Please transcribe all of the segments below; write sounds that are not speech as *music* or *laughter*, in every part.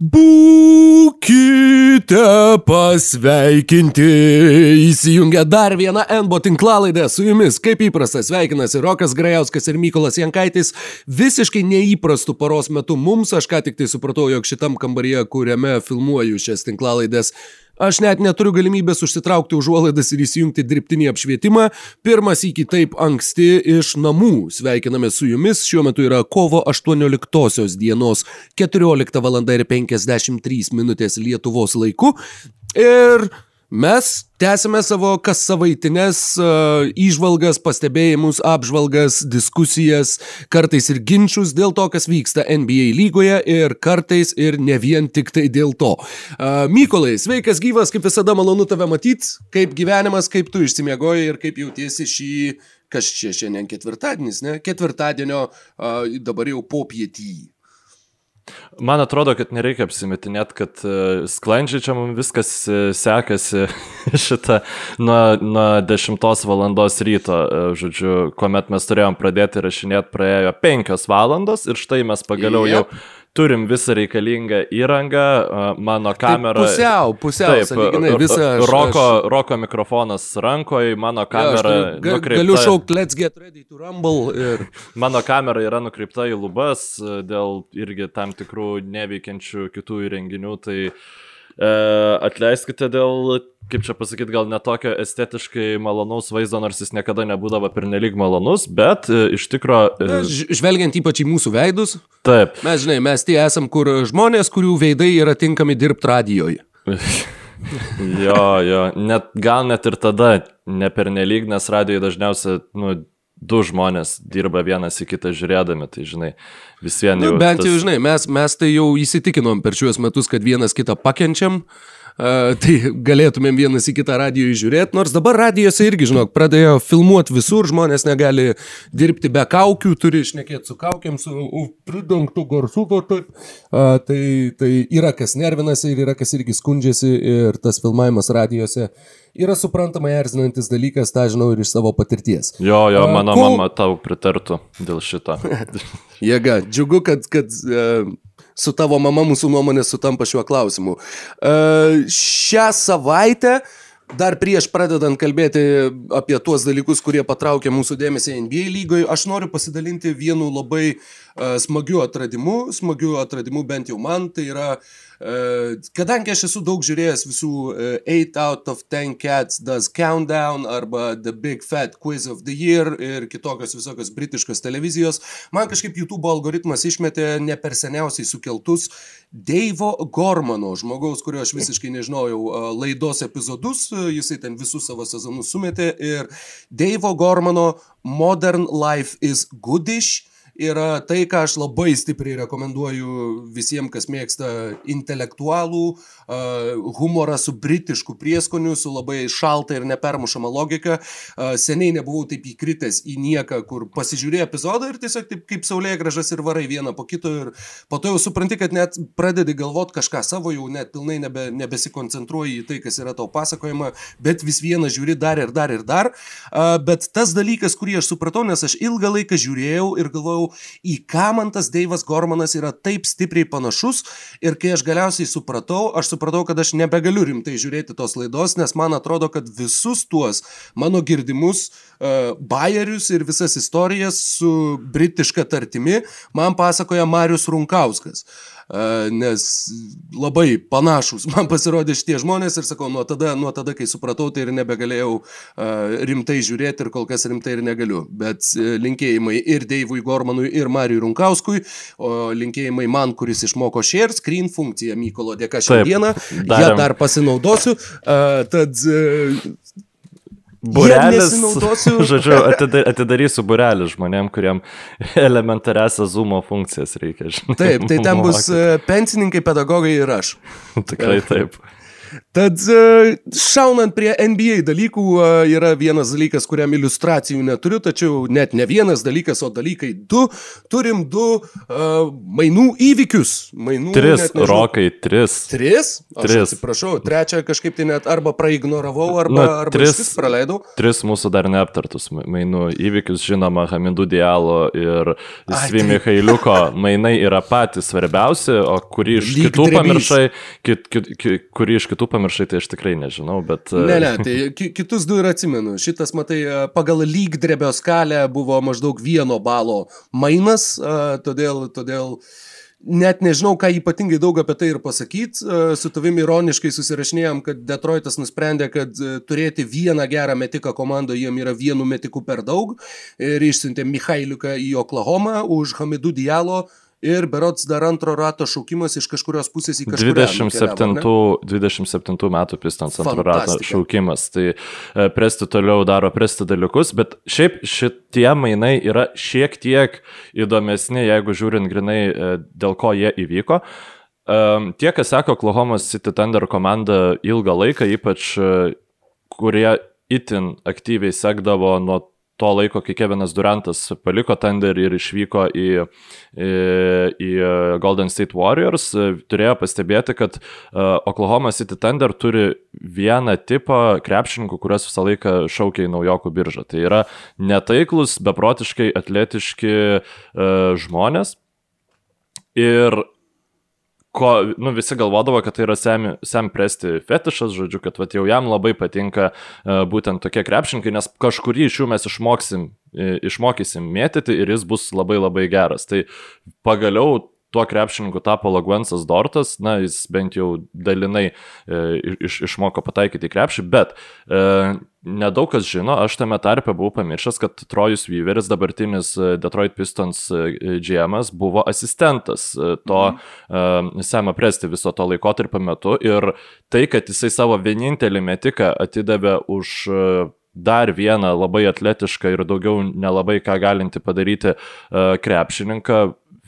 Būkite pasveikinti. Įsijungia dar viena NBO tinklalaidė su jumis. Kaip įprasta, sveikinasi Rokas Grajauskas ir Mykolas Jankaitis. Visiškai neįprastų paros metu mums, aš ką tik tai supratau, jog šitam kambaryje, kuriame filmuoju šias tinklalaidės, Aš net neturiu galimybės užsitraukti užuolaidas ir įsijungti dirbtinį apšvietimą. Pirmas iki taip anksti iš namų. Sveikiname su jumis. Šiuo metu yra kovo 18 dienos 14 val. ir 53 minutės Lietuvos laiku. Ir Mes tęsime savo kas savaitinės uh, įžvalgas, pastebėjimus, apžvalgas, diskusijas, kartais ir ginčius dėl to, kas vyksta NBA lygoje ir kartais ir ne vien tik tai dėl to. Uh, Mykolai, sveikas gyvas, kaip visada malonu tave matyti, kaip gyvenimas, kaip tu išsimiegoji ir kaip jautiesi šį, kas čia šiandien ketvirtadienis, ne? Ketvirtadienio uh, dabar jau popietį. Man atrodo, kad nereikia apsimetinėti, kad uh, sklandžiai čia mums viskas uh, sekasi *laughs* šitą nuo, nuo 10 val. ryto, uh, žodžiu, kuomet mes turėjom pradėti rašinėti, praėjo 5 valandos ir štai mes pagaliau yep. jau turim visą reikalingą įrangą, mano kamera. Taip, pusiau, pusiau. Taip, saliginai, visa. Aš, roko, aš... roko mikrofonas rankoje, mano kamera. Ja, ga, nukreipta... Galiu šaukti, let's get ready to rumble. Ir... Mano kamera yra nukreipta į lubas dėl irgi tam tikrų neveikiančių kitų įrenginių. Tai e, atleiskite dėl kaip čia pasakyti, gal netokio estetiškai malonaus vaizdo, nors jis niekada nebūdavo pernelyg malonus, bet e, iš tikrųjų... E, žvelgiant ypač į mūsų veidus. Taip. Mes, žinai, mes tie esam, kur žmonės, kurių veidai yra tinkami dirbti radijoje. *laughs* jo, jo, net, gal net ir tada ne pernelyg, nes radijoje dažniausiai, nu, du žmonės dirba vienas į kitą žiūrėdami, tai žinai, vis vien nu, jau. Nu, bent tas... jau, žinai, mes, mes tai jau įsitikinom per šiuos metus, kad vienas kitą pakenčiam. Uh, tai galėtumėm vienas į kitą radiją žiūrėti, nors dabar radijose irgi, žinok, pradėjo filmuoti visur, žmonės negali dirbti be kaukių, turi išnekėti su kaukiam, su pridengtų garsų, tai, tai, yra kas nervinasi ir yra kas irgi skundžiasi ir tas filmavimas radijose yra suprantamai erzinantis dalykas, tą žinau ir iš savo patirties. Jo, jo, mano Kol... mama tau pritartų dėl šito. *laughs* Jėga, džiugu, kad, kad uh, su tavo mama mūsų nuomonė sutampa šiuo klausimu. Uh, šią savaitę dar prieš pradedant kalbėti apie tuos dalykus, kurie patraukia mūsų dėmesį NBA lygoje, aš noriu pasidalinti vienu labai uh, smagiu atradimu, smagiu atradimu bent jau man, tai yra uh, Kadangi aš esu daug žiūrėjęs visų 8 out of 10 cats does countdown arba The Big Fat Quiz of the Year ir kitokios visokios britiškos televizijos, man kažkaip YouTube algoritmas išmetė ne per seniausiai sukeltus Deivo Gormano, žmogaus, kurio aš visiškai nežinojau, laidos epizodus, jisai ten visus savo sezonus sumetė. Ir Deivo Gormano Modern Life is Goodish yra tai, ką aš labai stipriai rekomenduoju visiems, kas mėgsta intelektualų, humorą su britišku prieskoniu, su labai šalta ir nepermušama logika. Seniai nebuvau taip įkritęs į nieką, kur pasižiūrėjai epizodą ir tiesiog taip kaip saulė gražas ir varai vieną po kito ir po to jau supranti, kad net pradedi galvoti kažką savo, jau net pilnai nebe, nebesikoncentruoji į tai, kas yra tau pasakojama, bet vis vieną žiūri dar ir dar ir dar. Bet tas dalykas, kurį aš supratau, nes aš ilgą laiką žiūrėjau ir galvojau, į ką man tas Deivas Gormanas yra taip stipriai panašus ir kai aš galiausiai supratau, aš supratau, kad aš nebegaliu rimtai žiūrėti tos laidos, nes man atrodo, kad visus tuos mano girdimus uh, bajerius ir visas istorijas su britiška tartimi man pasakoja Marius Runkauskas. Uh, nes labai panašus man pasirodė šitie žmonės ir sakau, nuo tada, nuo tada kai supratau, tai ir nebegalėjau rimtai žiūrėti ir kol kas rimtai ir negaliu. Bet e, linkėjimai ir Deivui Gormanui, ir Marijui Runkauskui, o linkėjimai man, kuris išmoko share screen funkciją Mykolo dėka šiandieną. Ja dar pasinaudosiu. Tad e, Burelis, *laughs* žodžiu, atidarysiu burelį žmonėm, kuriam *laughs* elementariasias zumo funkcijas reikia. Žinai, taip, tai ten bus uh, pensininkai, pedagogai ir aš. *laughs* Tikrai taip. Tad e, šaunant prie NBA dalykų e, yra vienas dalykas, kuriam iliustracijų neturiu, tačiau net ne vienas dalykas, o dalykai du. Turim du uh, mainų įvykius. Mainų, tris, rokai, tris. Tris? Aš tris. atsiprašau, trečią kažkaip tai net arba praignoravau, arba, Na, arba tris, praleidau. Tris mūsų dar neaptartus mainų įvykius, žinoma, Hamidų Dialo ir Svi Michailiuko mainai yra patys svarbiausi, o kurį iš Lyg kitų drebys. pamiršai, kit, kit, kit, kurį iš kitų pamiršai pamiršai, tai aš tikrai nežinau, bet... Ne, ne, tai kitus du ir atsimenu. Šitas, matai, pagal lygdrebio skalę buvo maždaug vieno balo mainas, todėl, todėl net nežinau, ką ypatingai daug apie tai ir pasakyti. Su tavimi ironiškai susirašinėjom, kad Detroitas nusprendė, kad turėti vieną gerą metiką komandoje jiem yra vienu metiku per daug ir išsiuntė Michailiuką į Oklahomą už Hamidų Dialo ir berots dar antro rato šaukimas iš kažkurios pusės į kažkurį 27, 27 metų pistons antro rato šaukimas. Tai e, Presti toliau daro Presti dalykus, bet šiaip šitie mainai yra šiek tiek įdomesni, jeigu žiūrint grinai, e, dėl ko jie įvyko. Um, tie, kas seko Oklahoma City Thunder komandą ilgą laiką, ypač kurie itin aktyviai sekdavo nuo to laiko, kai Kevinas Durantas paliko Thunder ir išvyko į, į, į Golden State Warriors, turėjo pastebėti, kad e, Oklahoma City Thunder turi vieną tipą krepšininkų, kuriuos visą laiką šaukia į naujokų biržą. Tai yra netaiklus, beprotiškai atletiški uh, žmonės. Ir ko, nu, visi galvodavo, kad tai yra Sam, Sam Presti fetišas, žodžiu, kad vat, jau jam labai patinka uh, būtent tokie krepšininkai, nes kažkurį iš jų mes išmoksim, išmokysim mėtyti ir jis bus labai labai geras. Tai pagaliau tuo krepšininku tapo Lagvensas Dortas, na, jis bent jau dalinai e, iš, išmoko pataikyti į krepšį, bet e, nedaug kas žino, aš tame tarpe buvau pamiršęs, kad Trojus Weaveris, dabartinis e, Detroit Pistons e, GM, buvo asistentas e, to mhm. uh, Sema Presti viso to laikotarpio metu ir tai, kad jisai savo vienintelį metiką atidavė už uh, dar vieną labai atletišką ir daugiau nelabai ką galinti padaryti uh, krepšininką,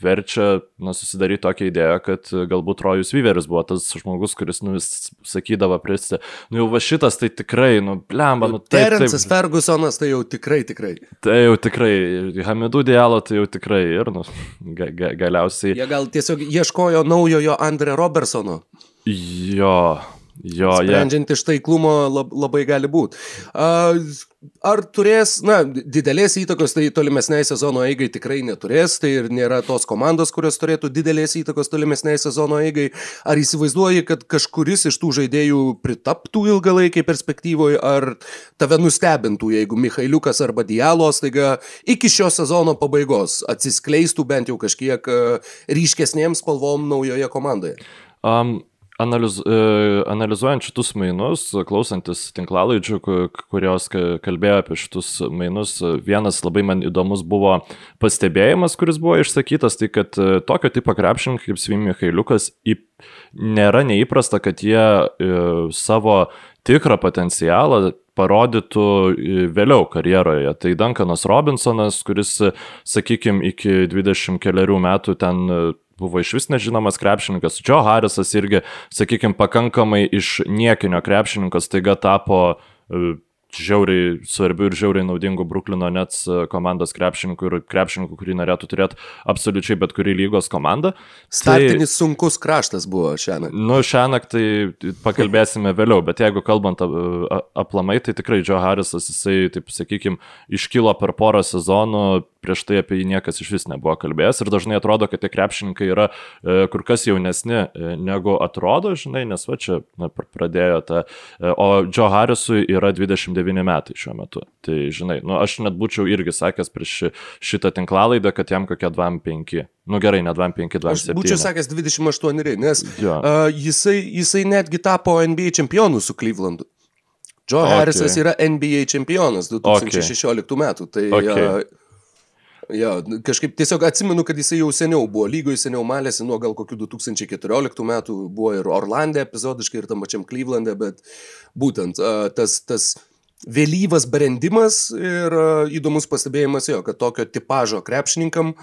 verčia na, susidaryti tokią idėją, kad galbūt Rojus Vyveris buvo tas žmogus, kuris nu, vis sakydavo pristi, nu jau va šitas tai tikrai, nu blemba, nu taip. Terence'as Fergusonas tai jau tikrai, tikrai. Tai jau tikrai, Hamidų Dialo tai jau tikrai ir, nu, ga, ga, galiausiai. Jie gal tiesiog ieškojo naujojo Andre Robertsono. Jo, Jo, Sprendžiant yeah. iš taiklumo lab, labai gali būti. Ar turės, na, didelės įtakos tai tolimesniai sezono eigai tikrai neturės, tai ir nėra tos komandos, kurios turėtų didelės įtakos tolimesniai sezono eigai. Ar įsivaizduoji, kad kažkuris iš tų žaidėjų pritaptų ilgalaikiai perspektyvoje, ar tave nustebintų, jeigu Mikhailiukas arba Dialos taiga iki šio sezono pabaigos atsiskleistų bent jau kažkiek ryškesniems spalvom naujoje komandoje? Um, Analiz, e, analizuojant šitus mainus, klausantis tinklalaidžių, kurios kalbėjo apie šitus mainus, vienas labai man įdomus buvo pastebėjimas, kuris buvo išsakytas, tai kad e, tokio tipo krepšininkai kaip Svimi Hailiukas nėra neįprasta, kad jie e, savo tikrą potencialą parodytų vėliau karjeroje. Tai Duncanas Robinsonas, kuris, sakykime, iki 20 keliarių metų ten buvo iš vis nežinomas krepšininkas. Joe Harrisas irgi, sakykime, pakankamai iš niekinio krepšininkas taiga tapo e, žiauriai svarbių ir žiauriai naudingų Bruklino Nets e, komandos krepšininkų ir krepšininkų, kurį norėtų turėti absoliučiai bet kurį lygos komandą. Startinis tai, sunkus kraštas buvo šiandien. Nu, šiandien tai pakalbėsime *laughs* vėliau, bet jeigu kalbant aplamai, tai tikrai Joe Harrisas, jisai, taip sakykime, iškilo per porą sezonų prieš tai apie jį niekas iš vis nebuvo kalbėjęs ir dažnai atrodo, kad tie krepšininkai yra e, kur kas jaunesni e, negu atrodo, žinai, nes va čia na, pradėjo e, o Joe Harrisui yra 29 metai šiuo metu. Tai žinai, nu, aš net būčiau irgi sakęs prieš šitą tinklalaidą, kad jam kokie 25. Nu gerai, ne 25, 27. Aš būčiau sakęs 28, nes ja. uh, jisai, jisai netgi tapo NBA čempionu su Clevelandu. Joe okay. Harrisas yra NBA čempionas 2016 okay. metų. Tai okay. uh, Jo, kažkaip tiesiog atsimenu, kad jisai jau seniau buvo lygoje, seniau malėsi nuo gal kokių 2014 metų, buvo ir Orlandė epizodiškai, ir tam pačiam Clevelandė, bet būtent tas, tas vėlyvas brendimas ir įdomus pastebėjimas jo, kad tokio tipožo krepšininkam,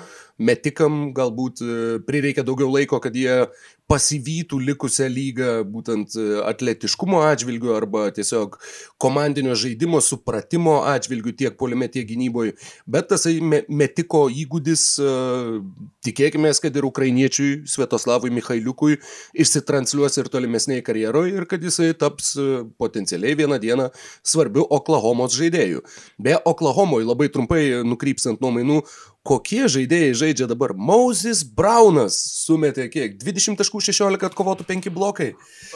metikam galbūt e, prireikia daugiau laiko, kad jie pasivytų likusią lygą būtent e, atletiškumo atžvilgiu arba tiesiog komandinio žaidimo supratimo atžvilgiu tiek polime, tiek gynyboje. Bet tasai metiko įgūdis, e, tikėkime, kad ir ukrainiečiui Svetoslavui Mikhailiukui išsitransliuos ir tolimesnėje karjeroje ir kad jisai taps e, potencialiai vieną dieną svarbiu Oklahomos žaidėju. Be Oklahomoje labai trumpai nukrypstant nuo mainų, kokie žaidėjai žaidžia dabar. Moses Braunas sumetė kiek? 20 taškų 16 atkovotų 5 blokai.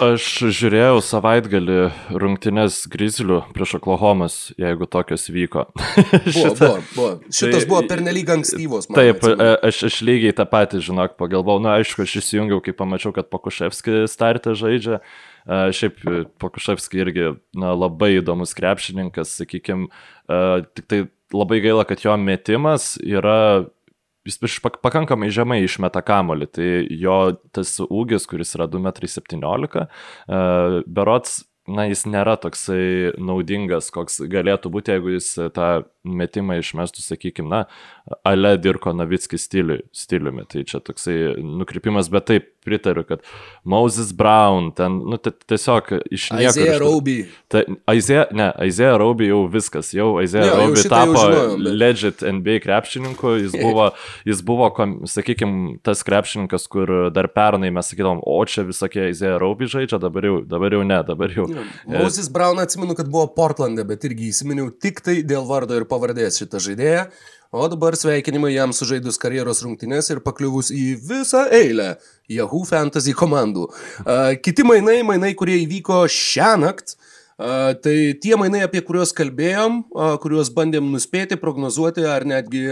Aš žiūrėjau savaitgalį rungtynes Grizzlių prieš Oklahomas, jeigu tokios vyko. *laughs* buvo, Šita, buvo, buvo. Šitas tai, buvo pernelyg ankstyvos. Taip, atsimenu. aš, aš lygiai tą patį, žinok, pagalvojau, na aišku, aš įsijungiau, kai pamačiau, kad Pakuševski startą žaidžia. Uh, šiaip Pakuševski irgi na, labai įdomus krepšininkas, sakykime, uh, tik tai labai gaila, kad jo metimas yra jis pakankamai žemai išmeta kamolį, tai jo tas ūgis, kuris yra 2,17 m, e, berots, na, jis nėra toksai naudingas, koks galėtų būti, jeigu jis tą metimą išmestų, sakykime, na, ale Dirko Navickį stiliui, stiliumi. Tai čia toksai nukrypimas, bet taip pritariu, kad Moses Brown, ten, nu, tiesiog iš nieko. Aizėja Rauby. Aizėja, ne, Aizėja Rauby jau viskas, jau Aizėja Rauby tapo žinojom, bet... legit NBA krepšininku, jis *laughs* buvo, jis buvo, sakykime, tas krepšininkas, kur dar pernai mes sakydavom, o čia visokie Aizėja Rauby žaidžia, dabar jau, dabar jau ne, dabar jau. Moses Brown atsimenu, kad buvo Portlande, bet irgi įsiminiau tik tai dėl vardo ir pavardės šitą žaidėją. O dabar sveikinimai jam sužaidus karjeros rungtynės ir pakliuvus į visą eilę Yahoo Fantasy komandų. Kiti mainai, mainai, kurie įvyko šią naktį. Tai tie mainai, apie kuriuos kalbėjom, kuriuos bandėm nuspėti, prognozuoti ar netgi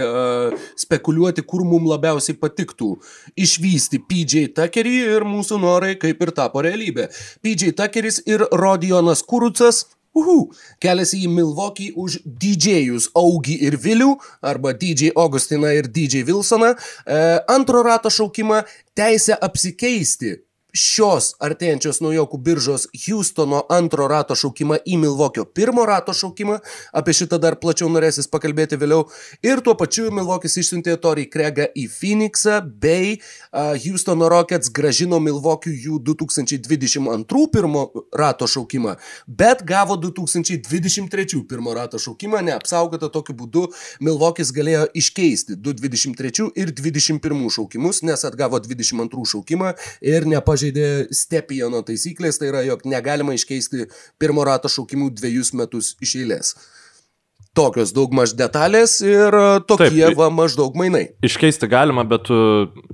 spekuliuoti, kur mums labiausiai patiktų išvysti PJ Tuckerį ir mūsų norai kaip ir tapo realybė. PJ Tuckeris ir Rodionas Kurucas Uhu, keliasi į Milvokį už DJ-jus Augi ir Vilių, arba DJ Augustiną ir DJ Wilsoną, e, antro rato šaukimą teisę apsikeisti šios artėjančios naujokų biržos Houstono antro rato šaukimą į Milvokio pirmo rato šaukimą, apie šitą dar plačiau norėsis pakalbėti vėliau, ir tuo pačiu Milvokis išsiuntė Tori Kregą į Phoenixą, bei uh, Houstono Rockets gražino Milvokiui jų 2022 pirmo rato šaukimą, bet gavo 2023 pirmo rato šaukimą, neapsaugota tokiu būdu. Milvokis galėjo iškeisti 223 ir 21 šaukimus, nes atgavo 22 šaukimą ir nepažįsta pažeidė Stepijono taisyklės, tai yra, jog negalima iškeisti pirmo rato šaukimų dviejus metus iš eilės. Tokios daugmaž detalės ir e, tokie Taip, va maždaug mainai. Iškeisti galima, bet tu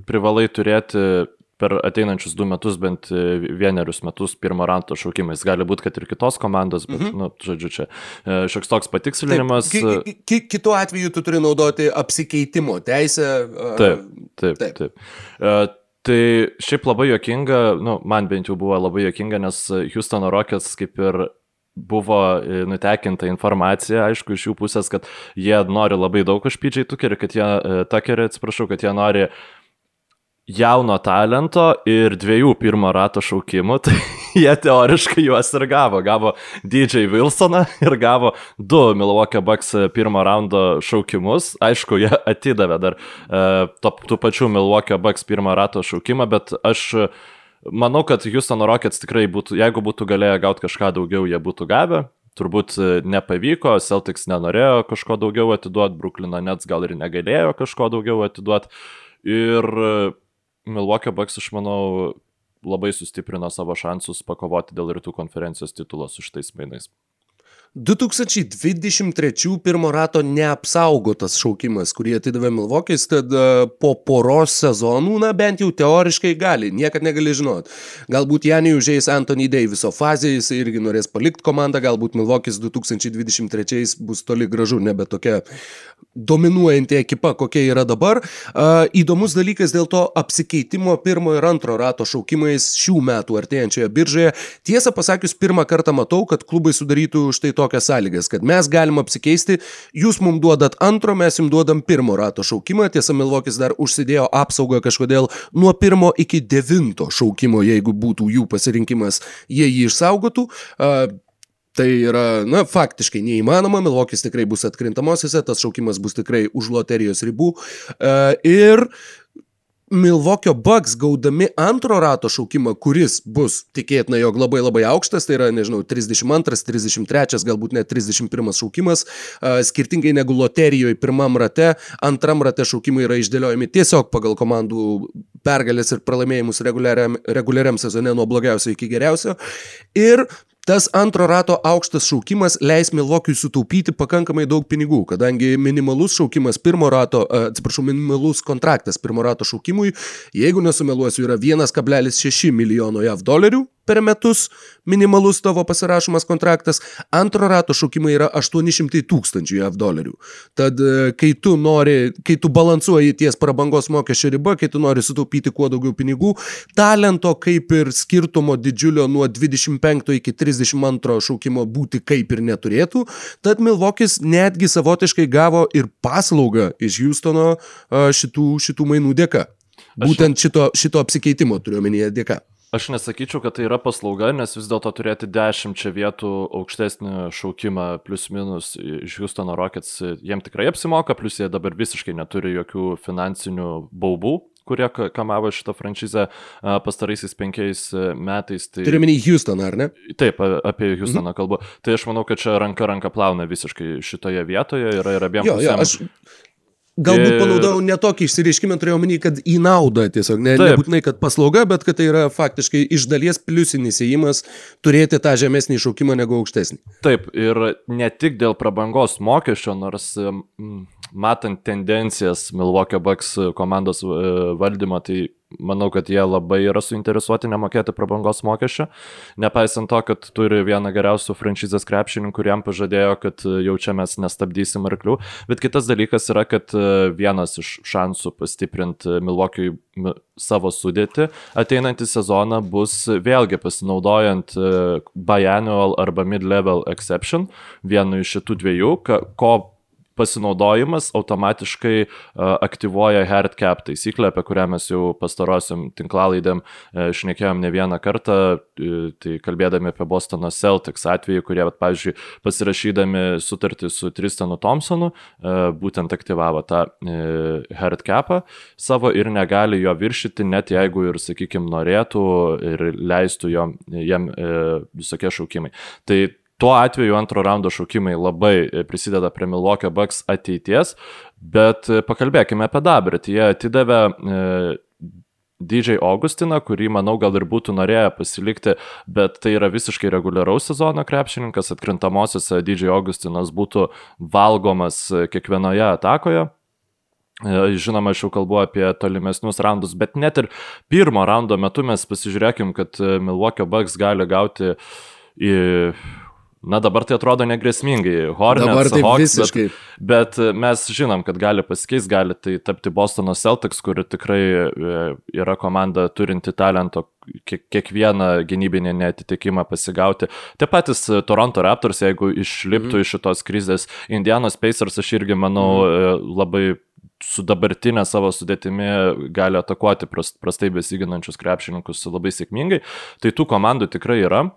privalai turėti per ateinančius du metus, bent e, vienerius metus pirmo rato šaukimais. Gali būti, kad ir kitos komandos, bet, mhm. nu, žodžiu, čia e, šioks toks patikslinimas. Taip, ki, ki, kitu atveju tu turi naudoti apsikeitimo teisę. Taip, taip, taip. taip. Tai šiaip labai jokinga, nu, man bent jau buvo labai jokinga, nes Houstono Rockets kaip ir buvo e, nutekinta informacija, aišku, iš jų pusės, kad jie nori labai daug už PJ Tuckerį, kad jie, e, Tuckerį, atsiprašau, kad jie nori jauno talento ir dviejų pirmo rato šaukimų, *laughs* tai jie teoriškai juos ir gavo. Gavo DJ Wilsoną ir gavo du Milwaukee Bucks pirmo raundo šaukimus. Aišku, jie atidavė dar uh, tų pačių Milwaukee Bucks pirmo rato šaukimą, bet aš manau, kad Houston Rockets tikrai būtų, jeigu būtų galėję gauti kažką daugiau, jie būtų gavę. Turbūt e, nepavyko, Celtics nenorėjo kažko daugiau atiduoti, Brooklyno Nets gal ir negalėjo kažko daugiau atiduoti. Ir Milwaukee Bucks, aš manau, labai sustiprino savo šansus pakovoti dėl rytų konferencijos titulo su šitais mainais. 2023 pirmo rato neapsaugotas šaukimas, kurį atidavė Milvokis, tad e, po poros sezonų, na bent jau teoriškai gali, niekad negali žinot. Galbūt Janį užėjęs Anthony Daviso fazė, jis irgi norės palikti komandą, galbūt Milvokis 2023 bus toli gražu, nebe tokia dominuojanti ekipa, kokia yra dabar. Uh, įdomus dalykas dėl to apsikeitimo pirmo ir antro rato šaukimais šių metų artėjančioje biržoje. Tiesą pasakius, pirmą kartą matau, kad klubai sudarytų štai tokias sąlygas, kad mes galim apsikeisti, jūs mums duodat antro, mes jums duodam pirmo rato šaukimą, tiesa Milvokis dar užsidėjo apsaugą kažkodėl nuo pirmo iki devinto šaukimo, jeigu būtų jų pasirinkimas, jie jį išsaugotų. Tai yra, na, faktiškai neįmanoma, Milvokis tikrai bus atkrintamosiose, tas šaukimas bus tikrai už loterijos ribų. Ir Milvokio Bucks gaudami antro rato šaukimą, kuris bus tikėtina, jog labai labai aukštas, tai yra, nežinau, 32, 33, galbūt net 31 šaukimas, skirtingai negu loterijoje pirmam rate, antram rate šaukimai yra išdėliojami tiesiog pagal komandų pergalės ir pralaimėjimus reguliariam, reguliariam sezone nuo blogiausio iki geriausio. Ir Tas antro rato aukštas šaukimas leis Milvokiui sutaupyti pakankamai daug pinigų, kadangi minimalus šaukimas pirmo rato, atsiprašau, minimalus kontraktas pirmo rato šaukimui, jeigu nesumeluosiu, yra 1,6 milijono JAV dolerių, per metus minimalus tavo pasirašomas kontraktas, antro rato šaukimai yra 800 tūkstančių JAV dolerių. Tad e, kai tu nori, kai tu balansuoji ties prabangos mokesčio riba, kai tu nori sutaupyti kuo daugiau pinigų, talento kaip ir skirtumo didžiulio nuo 25 iki 32 šaukimo būti kaip ir neturėtų, tad Milvokis netgi savotiškai gavo ir paslaugą iš Houstono šitų, šitų mainų dėka. Būtent šito, šito apsikeitimo turiu omenyje dėka. Aš nesakyčiau, kad tai yra paslauga, nes vis dėlto turėti dešimčia vietų aukštesnį šaukimą plus minus iš Houstono Rockets jiem tikrai apsimoka, plus jie dabar visiškai neturi jokių finansinių baubų kurie kamavo šitą franšizę pastaraisiais penkiais metais. Tai... Turiu menį Houstoną, ar ne? Taip, apie Houstoną mhm. kalbu. Tai aš manau, kad čia ranka ranka plauna visiškai šitoje vietoje, yra ir abiem jo, pusėm. Jo, aš Galbūt panaudojau ne tokį išsireiškimą, turėjau omeny, kad į naudą tiesiog, ne, Taip. nebūtinai, kad paslauga, bet kad tai yra faktiškai iš dalies pliusinis įėjimas turėti tą žemesnį šaukimą negu aukštesnį. Taip, ir ne tik dėl prabangos mokesčio, nors mm, matant tendencijas Milwaukee Bucks komandos e, valdymo, tai manau, kad jie labai yra suinteresuoti nemokėti prabangos mokesčio, nepaisant to, kad turi vieną geriausių franšizės krepšininkų, kuriam pažadėjo, kad jau čia mes nestabdysim arklių. Bet kitas dalykas yra, kad vienas iš šansų pastiprinti Milwaukee savo sudėti ateinantį sezoną bus vėlgi pasinaudojant biannual arba mid-level exception, vienu iš šitų dviejų, ko pasinaudojimas automatiškai aktyvuoja hard cap taisyklę, apie kurią mes jau pastarosiam tinklalaidėm e, šnekėjom ne vieną kartą, e, tai kalbėdami apie Bostono Celtics atvejį, kurie, bet, pavyzdžiui, pasirašydami sutartį su Tristanu Thompsonu, e, būtent aktyvavo tą hard capą savo ir negali jo viršyti, net jeigu ir, sakykime, norėtų ir leistų jom, jam visokie šaukimai. Tai tuo atveju antro raundo šaukimai labai e, prisideda prie Milwaukee Bucks ateities, bet e, pakalbėkime apie dabartį. Jie atidavė e, DJ Augustiną, kurį, manau, gal ir būtų norėję pasilikti, bet tai yra visiškai reguliaraus sezono krepšininkas, atkrintamosiose DJ Augustinas būtų valgomas kiekvienoje atakoje. Žinoma, aš jau kalbu apie tolimesnius raundus, bet net ir pirmo raundo metu mes pasižiūrėkim, kad Milwaukee Bucks gali gauti į Na dabar tai atrodo negresmingai. Hornets, tai Hawks, visiškai. Bet, bet mes žinom, kad gali pasikeisti, gali tai tapti Bostono Celtics, kuri tikrai e, yra komanda turinti talento kiekvieną gynybinį netitikimą pasigauti. Tie patys e, Toronto Raptors, jeigu išliptų mm. iš šitos krizės, Indianos Pacers, aš irgi manau, mm. labai su dabartinė savo sudėtimi gali atakuoti prastai besiginančius krepšininkus labai sėkmingai. Tai tų komandų tikrai yra.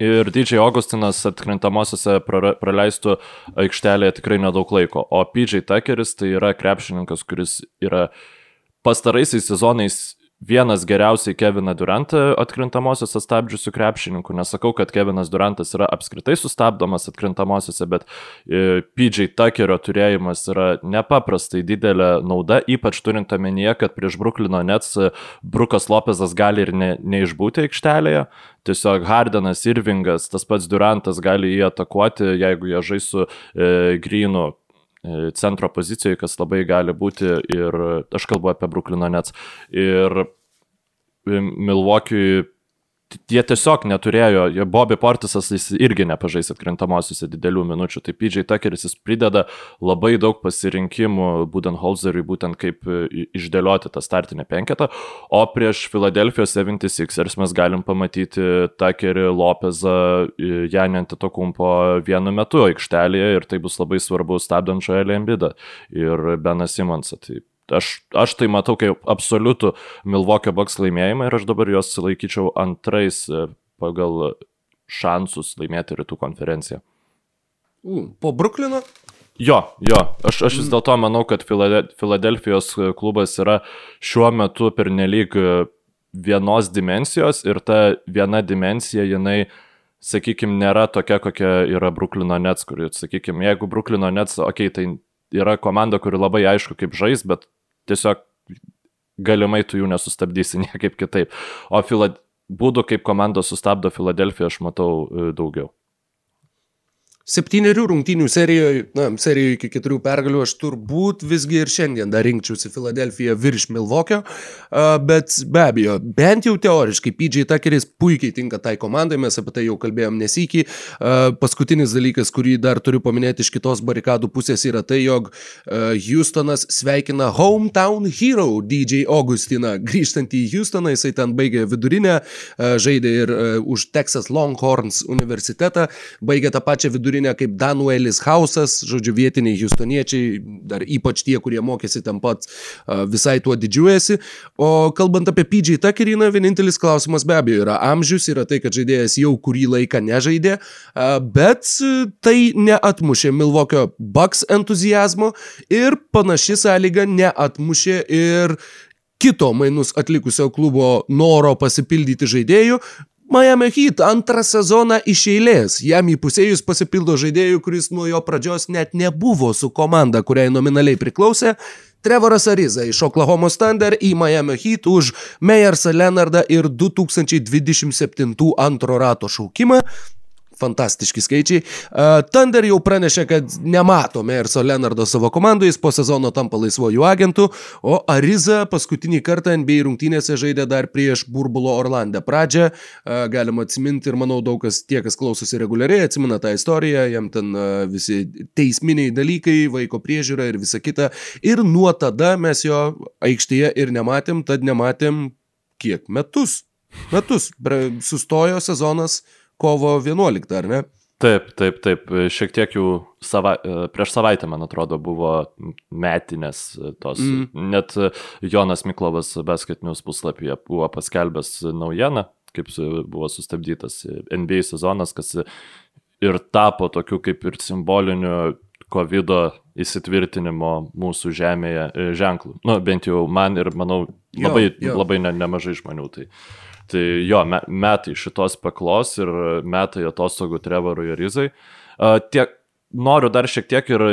Ir DJ Augustinas atkrintamosiose praleistų aikštelėje tikrai nedaug laiko. O PJ Tuckeris tai yra krepšininkas, kuris yra pastaraisiais sezonais vienas geriausiai Keviną Durantą atkrintamosiose stabdžiusių krepšininkų. Nesakau, kad Kevinas Durantas yra apskritai sustabdomas atkrintamosiose, bet e, PJ Tuckerio turėjimas yra nepaprastai didelė nauda, ypač turint omenyje, kad prieš Bruklino Nets e, Brukas Lopezas gali ir ne, neišbūti aikštelėje. Tiesiog Hardenas, Irvingas, tas pats Durantas gali jį atakuoti, jeigu jie žais su e, Grinu centro pozicijoje, kas labai gali būti ir aš kalbu apie Bruklino Nets. Ir Milwaukee jie tiesiog neturėjo, Bobby Portisas jis irgi nepažais atkrintamosiuose didelių minučių, tai PJ Tuckeris jis prideda labai daug pasirinkimų Budenholzeriui, būtent kaip e, išdėlioti tą startinę penketą, o prieš Philadelphia 76ers mes galim pamatyti Tuckerį, Lopezą, e, Janį Antitokumpo vienu metu aikštelėje ir tai bus labai svarbu stabdant Joelį Embidą ir Beną Simonsą. Tai Aš, aš tai matau kaip absoliutų Milvokio Bucks laimėjimą ir aš dabar juos laikyčiau antrais e, pagal šansus laimėti rytų konferenciją. Po Bruklino? Jo, jo, aš, aš vis dėlto manau, kad Filadelfijos klubas yra šiuo metu pernelyg vienos dimensijos ir ta viena dimensija, jinai, sakykime, nėra tokia, kokia yra Bruklino Nets, kuri, sakykime, jeigu Bruklino Nets, okei, okay, tai yra komanda, kuri labai aišku kaip žais, bet tiesiog galimai tu jų nesustabdysi *laughs* niekaip kitaip. O Filad... būdų, kaip komanda sustabdo Filadelfiją, aš matau e, daugiau septynerių rungtynių serijoje, na, serijoje iki keturių pergalių aš turbūt visgi ir šiandien dar rinkčiausi Filadelfiją virš Milvokio, bet be abejo, bent jau teoriškai PJ Tuckeris puikiai tinka tai komandai, mes apie tai jau kalbėjom nesikį. Paskutinis dalykas, kurį dar turiu paminėti iš kitos barikadų pusės, yra tai, jog Houstonas sveikina Hometown Hero DJ Augustiną. Grįžtant į Houstoną, jisai ten baigė vidurinę, žaidė ir už Texas Longhorns universitetą, baigė tą pačią vidurinę vidurinę kaip Danuelis Hausas, žodžiu, vietiniai Houstoniečiai, dar ypač tie, kurie mokėsi tam pat, visai tuo didžiuojasi. O kalbant apie PJ Tuckerį, vienintelis klausimas be abejo yra amžius, yra tai, kad žaidėjas jau kurį laiką nežaidė, bet tai neatmušė Milvokio Bucks entuzijazmo ir panaši sąlyga neatmušė ir kito mainus atlikusio klubo noro pasipildyti žaidėjų, Miami Heat antrą sezoną iš eilės. Jam įpusėjus pasipildo žaidėjų, kuris nuo jo pradžios net nebuvo su komanda, kuriai nominaliai priklausė. Trevoras Ariza iš Oklahoma Thunder į Miami Heat už Meyersą Leonardą ir 2027 antro rato šaukimą fantastiški skaičiai. Thunder jau pranešė, kad nemato Merso Leonardo savo komandų, jis po sezono tampa laisvojų agentų, o Ariza paskutinį kartą NBA rungtynėse žaidė dar prieš Burbulo Orlandę pradžią. Galima atsiminti ir manau daug kas tie, kas klausosi reguliariai, atsimena tą istoriją, jam ten visi teisminiai dalykai, vaiko priežiūra ir visa kita. Ir nuo tada mes jo aikštėje ir nematėm, tad nematėm kiek metus. Metus. Sustojo sezonas kovo 11, ar ne? Taip, taip, taip. Šiek tiek jau sava, prieš savaitę, man atrodo, buvo metinės tos. Mm. Net Jonas Miklovas Basketinius puslapyje buvo paskelbęs naujieną, kaip buvo sustabdytas NBA sezonas, kas ir tapo tokiu kaip ir simboliniu COVID įsitvirtinimo mūsų žemėje ženklu. Nu, bent jau man ir, manau, labai, jo, jo. labai ne, nemažai žmonių. Tai. Tai jo, me, metai šitos peklos ir metai atostogų Trevorui ir Rizai. Tiek, noriu dar šiek tiek ir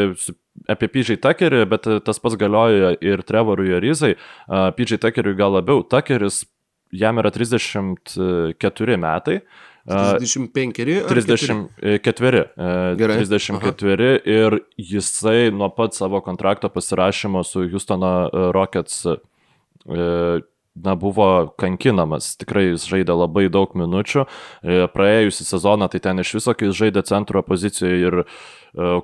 apie PJ Tuckerį, bet tas pats galioja ir Trevorui ir Rizai. PJ Tuckeriui gal labiau. Tuckeris, jam yra 34 metai. 35 ar 34. Gerai. 34 Aha. ir jisai nuo pat savo kontrakto pasirašymo su Houstono Rockets na, buvo kankinamas. Tikrai jis žaidė labai daug minučių. E, praėjusią sezoną tai ten iš viso, kai jis žaidė centro pozicijoje ir e,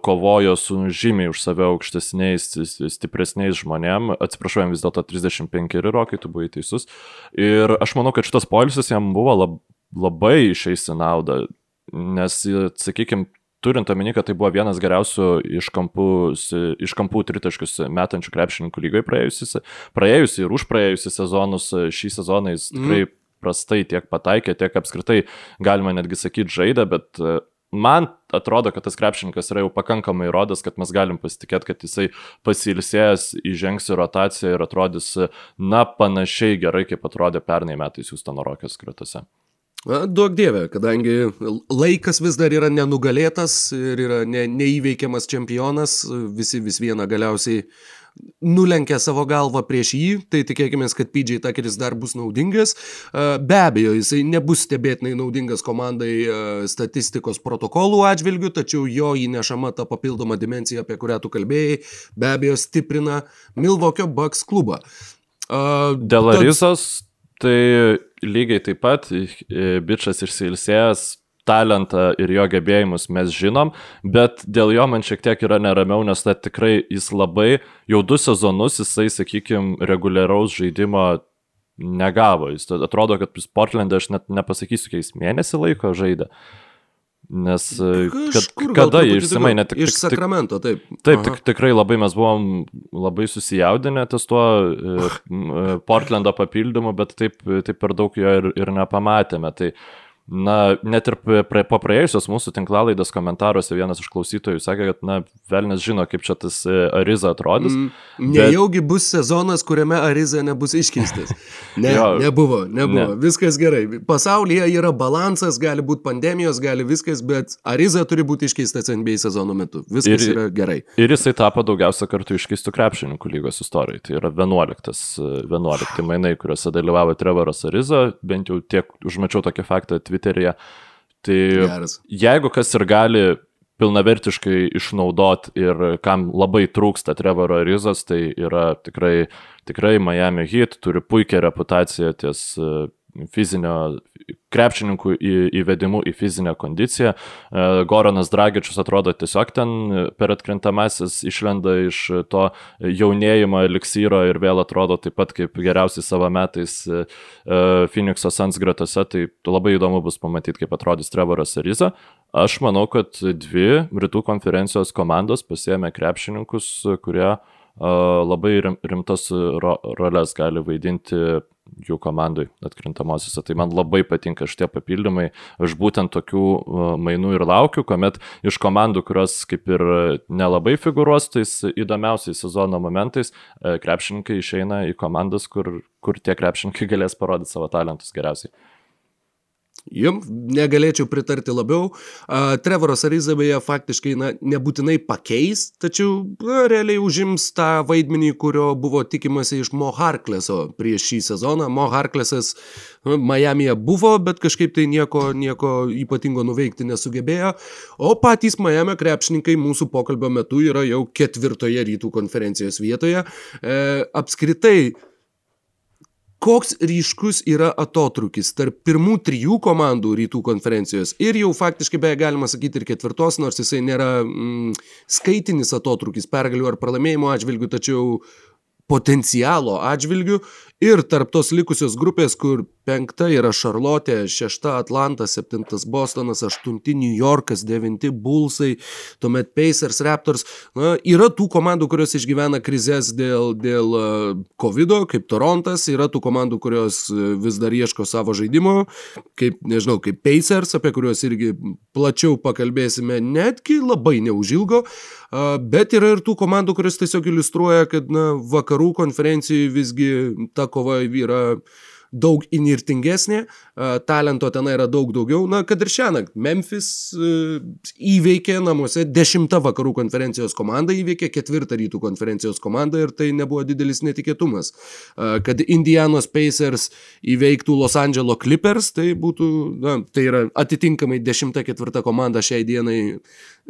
kovojo su žymiai už save aukštesniais, stipresniais žmonėm. Atsiprašau, jam vis dėlto 35 rokai, tu buvai teisus. Ir aš manau, kad šitas polisis jam buvo lab, labai išeis į naudą. Nes, sakykime, turint omeny, kad tai buvo vienas geriausių iš kampų, iš kampų tritaškius metančių krepšininkų lygoje praėjusi, praėjusi ir už praėjusi sezonus, šį sezoną jis tikrai mm. prastai tiek pataikė, tiek apskritai galima netgi sakyti žaidė, bet e, man atrodo, kad tas krepšininkas yra jau pakankamai įrodęs, kad mes galim pasitikėti, kad jisai pasilsėjęs įžengs į rotaciją ir atrodys, na, panašiai gerai, kaip atrodė pernai metais jūs ten Rokės gretose. Duok dievė, kadangi laikas vis dar yra nenugalėtas ir yra ne, neįveikiamas čempionas, visi vis viena galiausiai nulenkia savo galvą prieš jį, tai tikėkime, kad PJ Tuckeris dar bus naudingas. Be abejo, jisai nebus stebėtinai naudingas komandai statistikos protokolų atžvilgių, tačiau jo įnešama ta papildoma dimensija, apie kurią tu kalbėjai, be abejo stiprina Milvokio Bucks klubą. Dėl Arizos Tai lygiai taip pat bičias išsilsėjęs talentą ir jo gebėjimus mes žinom, bet dėl jo man šiek tiek yra neramiau, nes tai tikrai jis labai, jau du sezonus jisai, sakykime, reguliaraus žaidimo negavo. Jis atrodo, kad Portlandė aš net nepasakysiu, kiek jis mėnesį laiko žaidė. Nes e, kad, kada jie išsimainė tik... Iš Sakramento, taip. Taip, tik, tikrai labai mes buvom labai susijaudinę ties tuo e, e, Portlando papildymu, bet taip, taip per daug jo ir, ir nepamatėme. Tai Na, net ir prie, po praėjusios mūsų tinklalaidos komentaruose vienas iš klausytojų sakė, kad, na, velnės žino, kaip čia tas e, Ariza atrodys. Mm, nejaugi bet... bus sezonas, kuriame Ariza nebus iškeistas. *laughs* Ne, jo, nebuvo, nebuvo. Ne. Viskas gerai. Pasaulyje yra balansas, gali būti pandemijos, gali viskas, bet Ariza turi būti iškeistas NBA sezono metu. Viskas ir, yra gerai. Ir jisai tapo daugiausia kartų iškeistų krepšininkų lygos istorijai. Tai yra 11, 11 mainai, kuriuose dalyvavo Trevoras Ariza, bent jau tiek užmačiau tokį faktą Twitter'yje. Tai Geras. jeigu kas ir gali pilnavertiškai išnaudot ir kam labai trūksta Trevoro Rizas, tai yra tikrai, tikrai Miami Heat, turi puikią reputaciją ties fizinio krepšininkų įvedimu į fizinę kondiciją. E, Goranas Dragičius atrodo tiesiog ten per atkrintamasis išlenda iš to jaunėjimo eliksyro ir vėl atrodo taip pat kaip geriausiai savo metais e, e, Phoenix'o Sans gretose, tai labai įdomu bus pamatyti, kaip atrodys Trevoras Ariza. Aš manau, kad dvi rytų konferencijos komandos pasiemė krepšininkus, kurie labai rimtas ro roles gali vaidinti jų komandai atkrintamosiose. Tai man labai patinka šitie papildymai. Aš būtent tokių mainų ir laukiu, kuomet iš komandų, kurios kaip ir nelabai figuruos tais įdomiausiais sezono momentais, e, krepšininkai išeina į komandas, kur, kur tie krepšininkai galės parodyti savo talentus geriausiai. Jums negalėčiau pritarti labiau. Uh, Trevoras Ariza beje faktiškai na, nebūtinai pakeis, tačiau na, realiai užims tą vaidmenį, kurio buvo tikimasi iš Mo Harkleso prieš šį sezoną. Mo Harklesas Miami'e buvo, bet kažkaip tai nieko, nieko ypatingo nuveikti nesugebėjo. O patys Miami krepšininkai mūsų pokalbio metu yra jau ketvirtoje rytų konferencijos vietoje. E, apskritai, koks ryškus yra atotrukis tarp pirmų trijų komandų rytų konferencijos ir jau faktiškai beje galima sakyti ir ketvirtos, nors jisai nėra mm, skaitinis atotrukis pergalių ar pralaimėjimo atžvilgių, tačiau potencialo atžvilgių ir tarp tos likusios grupės, kur penkta yra Šarlotė, šešta Atlanta, septintas Bostonas, aštunti New Yorkas, devinti Bullsai, tuomet Pacers, Raptors. Na, yra tų komandų, kurios išgyvena krizės dėl, dėl COVID, kaip Torontas, yra tų komandų, kurios e, vis dar ieško savo žaidimo, kaip, nežinau, kaip Pacers, apie kuriuos irgi plačiau pakalbėsime netgi labai neužilgo, bet yra ir tų komandų, kurios tiesiog iliustruoja, kad na, vakarų konferencijai visgi ta kova yra daug inirtingesnė, talento ten yra daug daugiau, na, kad ir šią naktį Memphis įveikė namuose dešimtą vakarų konferencijos komandą, įveikė ketvirtą rytų konferencijos komandą ir tai nebuvo didelis netikėtumas. Kad Indianos Pacers įveiktų Los Angeles Clippers, tai būtų, na, tai yra atitinkamai dešimta ketvirta komanda šiai dienai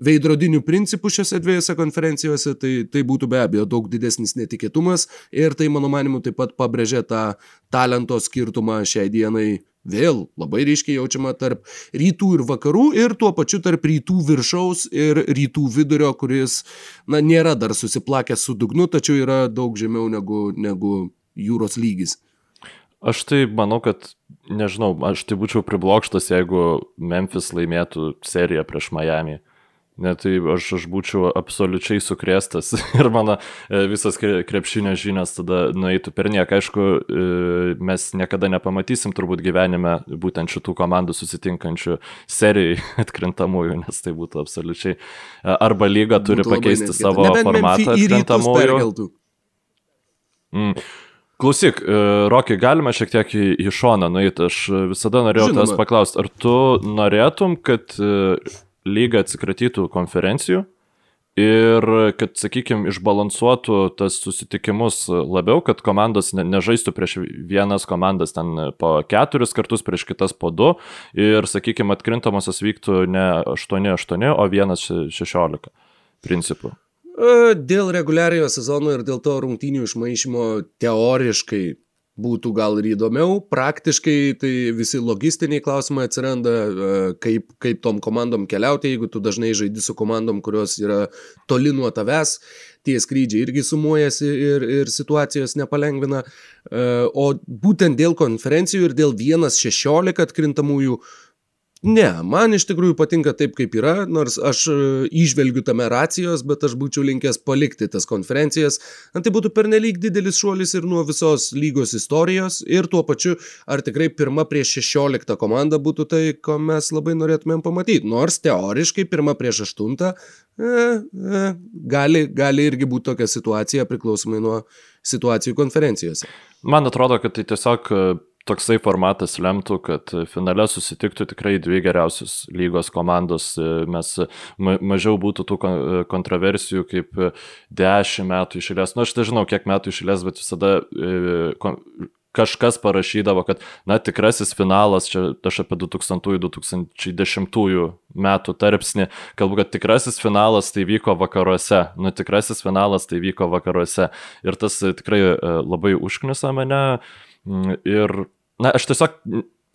veidrodinių principų šiose dviejose konferencijose, tai, tai būtų be abejo daug didesnis netikėtumas ir tai, mano manimu, taip pat pabrėžia tą talento skirtumą šiai dienai vėl labai ryškiai jaučiama tarp rytų ir vakarų ir tuo pačiu tarp rytų viršaus ir rytų vidurio, kuris, na, nėra dar susiplakęs su dugnu, tačiau yra daug žemiau negu, negu jūros lygis. Aš tai manau, kad, nežinau, aš tai būčiau priblokštas, jeigu Memphis laimėtų seriją prieš Miami. Ne, tai aš, aš būčiau absoliučiai sukrėstas *laughs* ir mano e, visas krepšinio žinias tada nueitų per nieką. Aišku, e, mes niekada nepamatysim turbūt gyvenime būtent šitų komandų susitinkančių serijai *laughs* atkrintamųjų, nes tai būtų absoliučiai. E, arba lyga turi būtų pakeisti savo formatą atkrintamųjų. Mm. Klausyk, Rokai, galima šiek tiek į, į šoną nueiti. Aš visada norėjau tavęs paklausti, ar tu norėtum, kad lyga atsikratytų konferencijų ir kad, sakykime, išbalansuotų tas susitikimus labiau, kad komandos ne, nežaistų prieš vienas komandas ten po keturis kartus, prieš kitas po du ir, sakykime, atkrintamosios vyktų ne 8-8, o 1-16 principų. E, dėl reguliariojo sezono ir dėl to rungtynių išmaišymo teoriškai būtų gal ir įdomiau. Praktiškai tai visi logistiniai klausimai atsiranda, e, kaip, kaip tom komandom keliauti, jeigu tu dažnai žaidi su komandom, kurios yra toli nuo tavęs, tie skrydžiai irgi sumuojasi ir, ir situacijos nepalengvina. E, o būtent dėl konferencijų ir dėl 1.16 atkrintamųjų Ne, man iš tikrųjų patinka taip, kaip yra, nors aš e, išvelgiu tame racijos, bet aš būčiau linkęs palikti tas konferencijas. Na, tai būtų pernelyg didelis šuolis ir nuo visos lygos istorijos ir tuo pačiu, ar tikrai pirma prieš 16 komanda būtų tai, ko mes labai norėtumėm pamatyti. Nors teoriškai pirma prieš 8 e, e, gali, gali irgi būti tokia situacija priklausomai nuo situacijų konferencijose. Man atrodo, kad tai tiesiog toksai formatas lemtų, kad finale susitiktų tikrai dvi geriausios lygos komandos, mes ma mažiau būtų tų kontroversijų kaip 10 metų išėlės. Na, nu, aš nežinau, kiek metų išėlės, bet visada e, kažkas parašydavo, kad, na, tikrasis finalas, čia aš apie 2000-2010 metų tarpsnį, kalbu, kad tikrasis finalas tai vyko vakaruose, nu, tikrasis finalas tai vyko vakaruose. Ir tas tikrai e, labai užknisa mane. Mm, ir, na, aš tiesiog,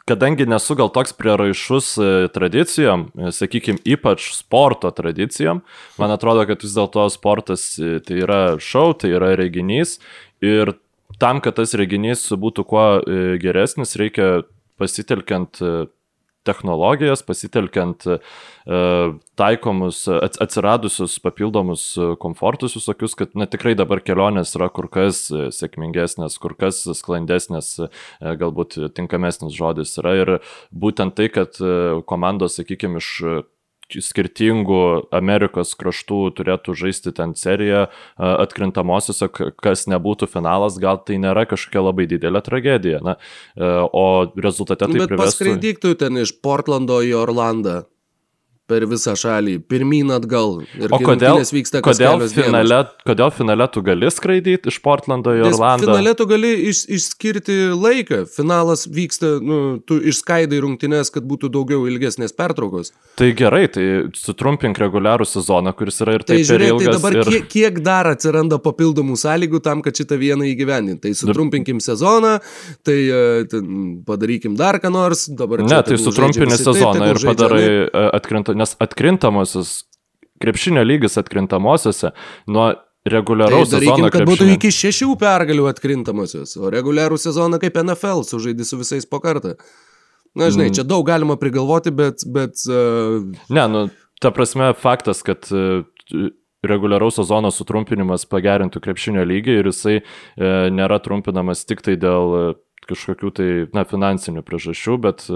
kadangi nesu gal toks prieraišus e, tradicijom, e, sakykime, ypač sporto tradicijom, man atrodo, kad vis dėlto sportas e, tai yra šau, tai yra reginys ir tam, kad tas reginys būtų kuo geresnis, reikia pasitelkiant technologijas, pasitelkiant e, taikomus, atsiradusius papildomus komfortus visokius, kad na, tikrai dabar kelionės yra kur kas sėkmingesnės, kur kas sklandesnės, e, galbūt tinkamesnis žodis yra. Ir būtent tai, kad e, komandos, sakykime, iš skirtingų Amerikos kraštų turėtų žaisti ten seriją atkrintamosiose, kas nebūtų finalas, gal tai nėra kažkokia labai didelė tragedija. Na, o rezultate tai Bet privestų... paskraidyktų ten iš Portlando į Orlandą per visą šalį, pirmyn atgal. o kodėl, kodėl, finale, kodėl finale tu gali skraidyti iš Portlando į Orlandą? Finale tu gali iš, išskirti laiką. Finalas vyksta, nu, tu išskaidai rungtynės, kad būtų daugiau ilgesnės pertraukos. Tai gerai, tai sutrumpink reguliarų sezoną, kuris yra ir tai taip tai, žiūrėk, ilgas. Tai dabar ir... kiek, kiek dar atsiranda papildomų sąlygų tam, kad šitą vieną įgyvendinti. Tai sutrumpinkim sezoną, tai uh, padarykim dar ką nors. Dabar ne, tai sutrumpini sezoną ir padarai atkrintamą nes atkrintamosios, krepšinio lygis atkrintamosiose nuo reguliaraus tai sezono. Kad krepšinio. būtų iki šešių pergalių atkrintamosios, o reguliarų sezoną kaip NFL sužaidži su visais po kartą. Na, žinai, mm. čia daug galima prigalvoti, bet... bet uh... Ne, nu, ta prasme, faktas, kad uh, reguliaraus sezono sutrumpinimas pagerintų krepšinio lygį ir jisai e, nėra trumpinamas tik tai dėl e, kažkokių tai, na, finansinių priežasčių, bet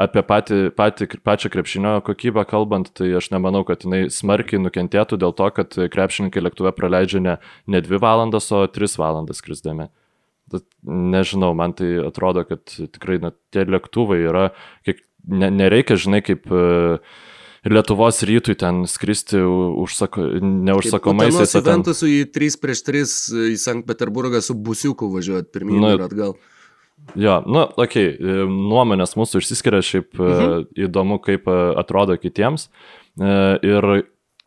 apie patį, patį, pačią krepšinio kokybę kalbant, tai aš nemanau, kad jinai smarkiai nukentėtų dėl to, kad krepšininkai lėktuve praleidžia ne, ne 2 valandas, o 3 valandas krisdami. Nežinau, man tai atrodo, kad tikrai na, tie lėktuvai yra, kiek, ne, nereikia, žinai, kaip uh, Lietuvos rytui ten skristi užsako, neužsakomais. Aš ten... su į 3 prieš 3 į Sankt Peterburgą su busiuku važiuoti pirmyn nu, ir atgal. Jo, nu, okei, okay, nuomonės mūsų išsiskiria, šiaip e, mhm. įdomu, kaip e, atrodo kitiems. E, ir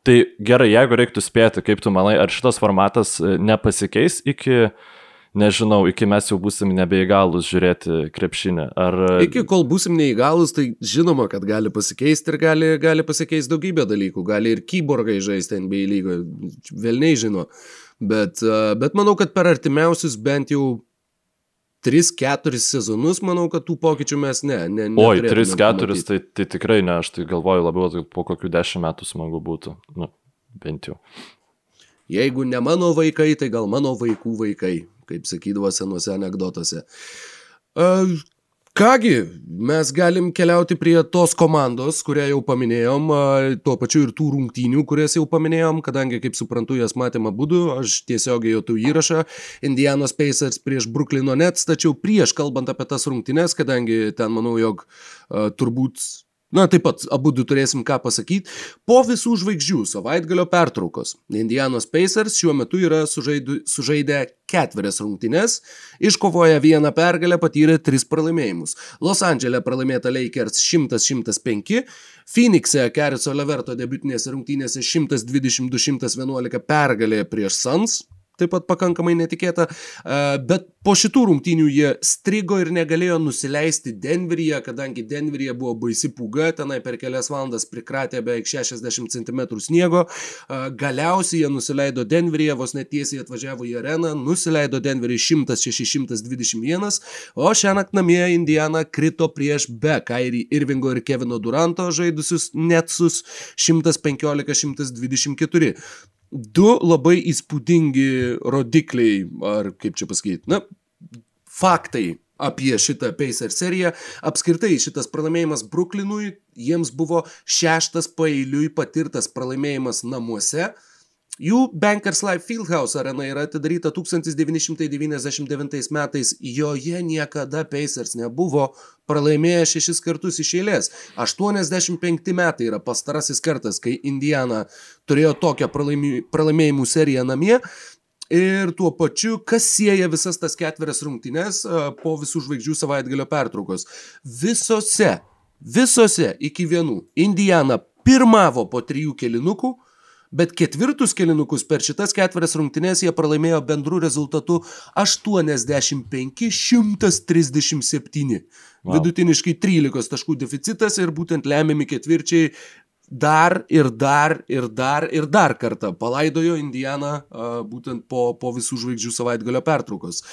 tai gerai, jeigu reiktų spėti, kaip tu manai, ar šitas formatas nepasikeis iki, nežinau, iki mes jau būsim nebeįgalus žiūrėti krepšinę. Ar... Iki kol būsim neįgalus, tai žinoma, kad gali pasikeisti ir gali, gali pasikeisti daugybė dalykų. Gali ir kyborgai žaisti NBA lygoje, vėlniai žino. Bet, bet manau, kad per artimiausius bent jau 3-4 sezonus, manau, kad tų pokyčių mes ne. ne Oi, 3-4, tai, tai tikrai ne, aš tai galvoju labiau, kad po kokių 10 metų smagu būtų. Nu, bent jau. Jeigu ne mano vaikai, tai gal mano vaikų vaikai, kaip sakydavo senuose anegdotuose. Kągi, mes galim keliauti prie tos komandos, kurią jau paminėjom, tuo pačiu ir tų rungtynių, kurias jau paminėjom, kadangi, kaip suprantu, jas matėme būdu, aš tiesiogiai jau tų įrašą, Indianos Pacers prieš Brooklyno Nets, tačiau prieš kalbant apie tas rungtynes, kadangi ten manau, jog turbūt Na, taip pat abu du turėsim ką pasakyti. Po visų žvaigždžių savaitgalio pertraukos Indianos Pacers šiuo metu yra sužaidu, sužaidę ketverias rungtynes, iškovoję vieną pergalę, patyrė tris pralaimėjimus. Los Andželė pralaimėta Lakers 100-105, Phoenix'e Keriso Leverto debutinėse rungtynėse 122-111 pergalė prieš Suns, taip pat pakankamai netikėta, bet po šitų rungtynių jie strigo ir negalėjo nusileisti Denveryje, kadangi Denveryje buvo baisi pūga, tenai per kelias valandas prikratė beveik 60 cm sniego, galiausiai jie nusileido Denveryje, vos netiesiai atvažiavo į areną, nusileido Denverį 106-121, o šią naktį namie Indiana krito prieš be Kairį Irvingo ir Kevino Duranto žaidusius Netsus 115-124 du labai įspūdingi rodikliai, ar kaip čia pasakyti, na, faktai apie šitą Pacer seriją. Apskritai šitas pralaimėjimas Brooklynui jiems buvo šeštas pailiui patirtas pralaimėjimas namuose. Jų Bankers Life Fieldhouse arena yra atidaryta 1999 metais, joje niekada Pacers nebuvo pralaimėję šešis kartus iš eilės. 85 metai yra pastarasis kartas, kai Indiana turėjo tokią pralaimėjimų seriją namie. Ir tuo pačiu, kas sieja visas tas ketverias rungtynes po visų žvaigždžių savaitgalio pertraukos. Visose, visose iki vienų Indiana pirmavo po trijų kelinukų, bet ketvirtus kelinukus per šitas ketverias rungtynes jie pralaimėjo bendru rezultatu 85-137. Wow. Vidutiniškai 13 taškų deficitas ir būtent lemiami ketvirčiai dar ir dar ir dar ir dar kartą palaidojo Indianą būtent po, po visų žvaigždžių savaitgalio pertraukos.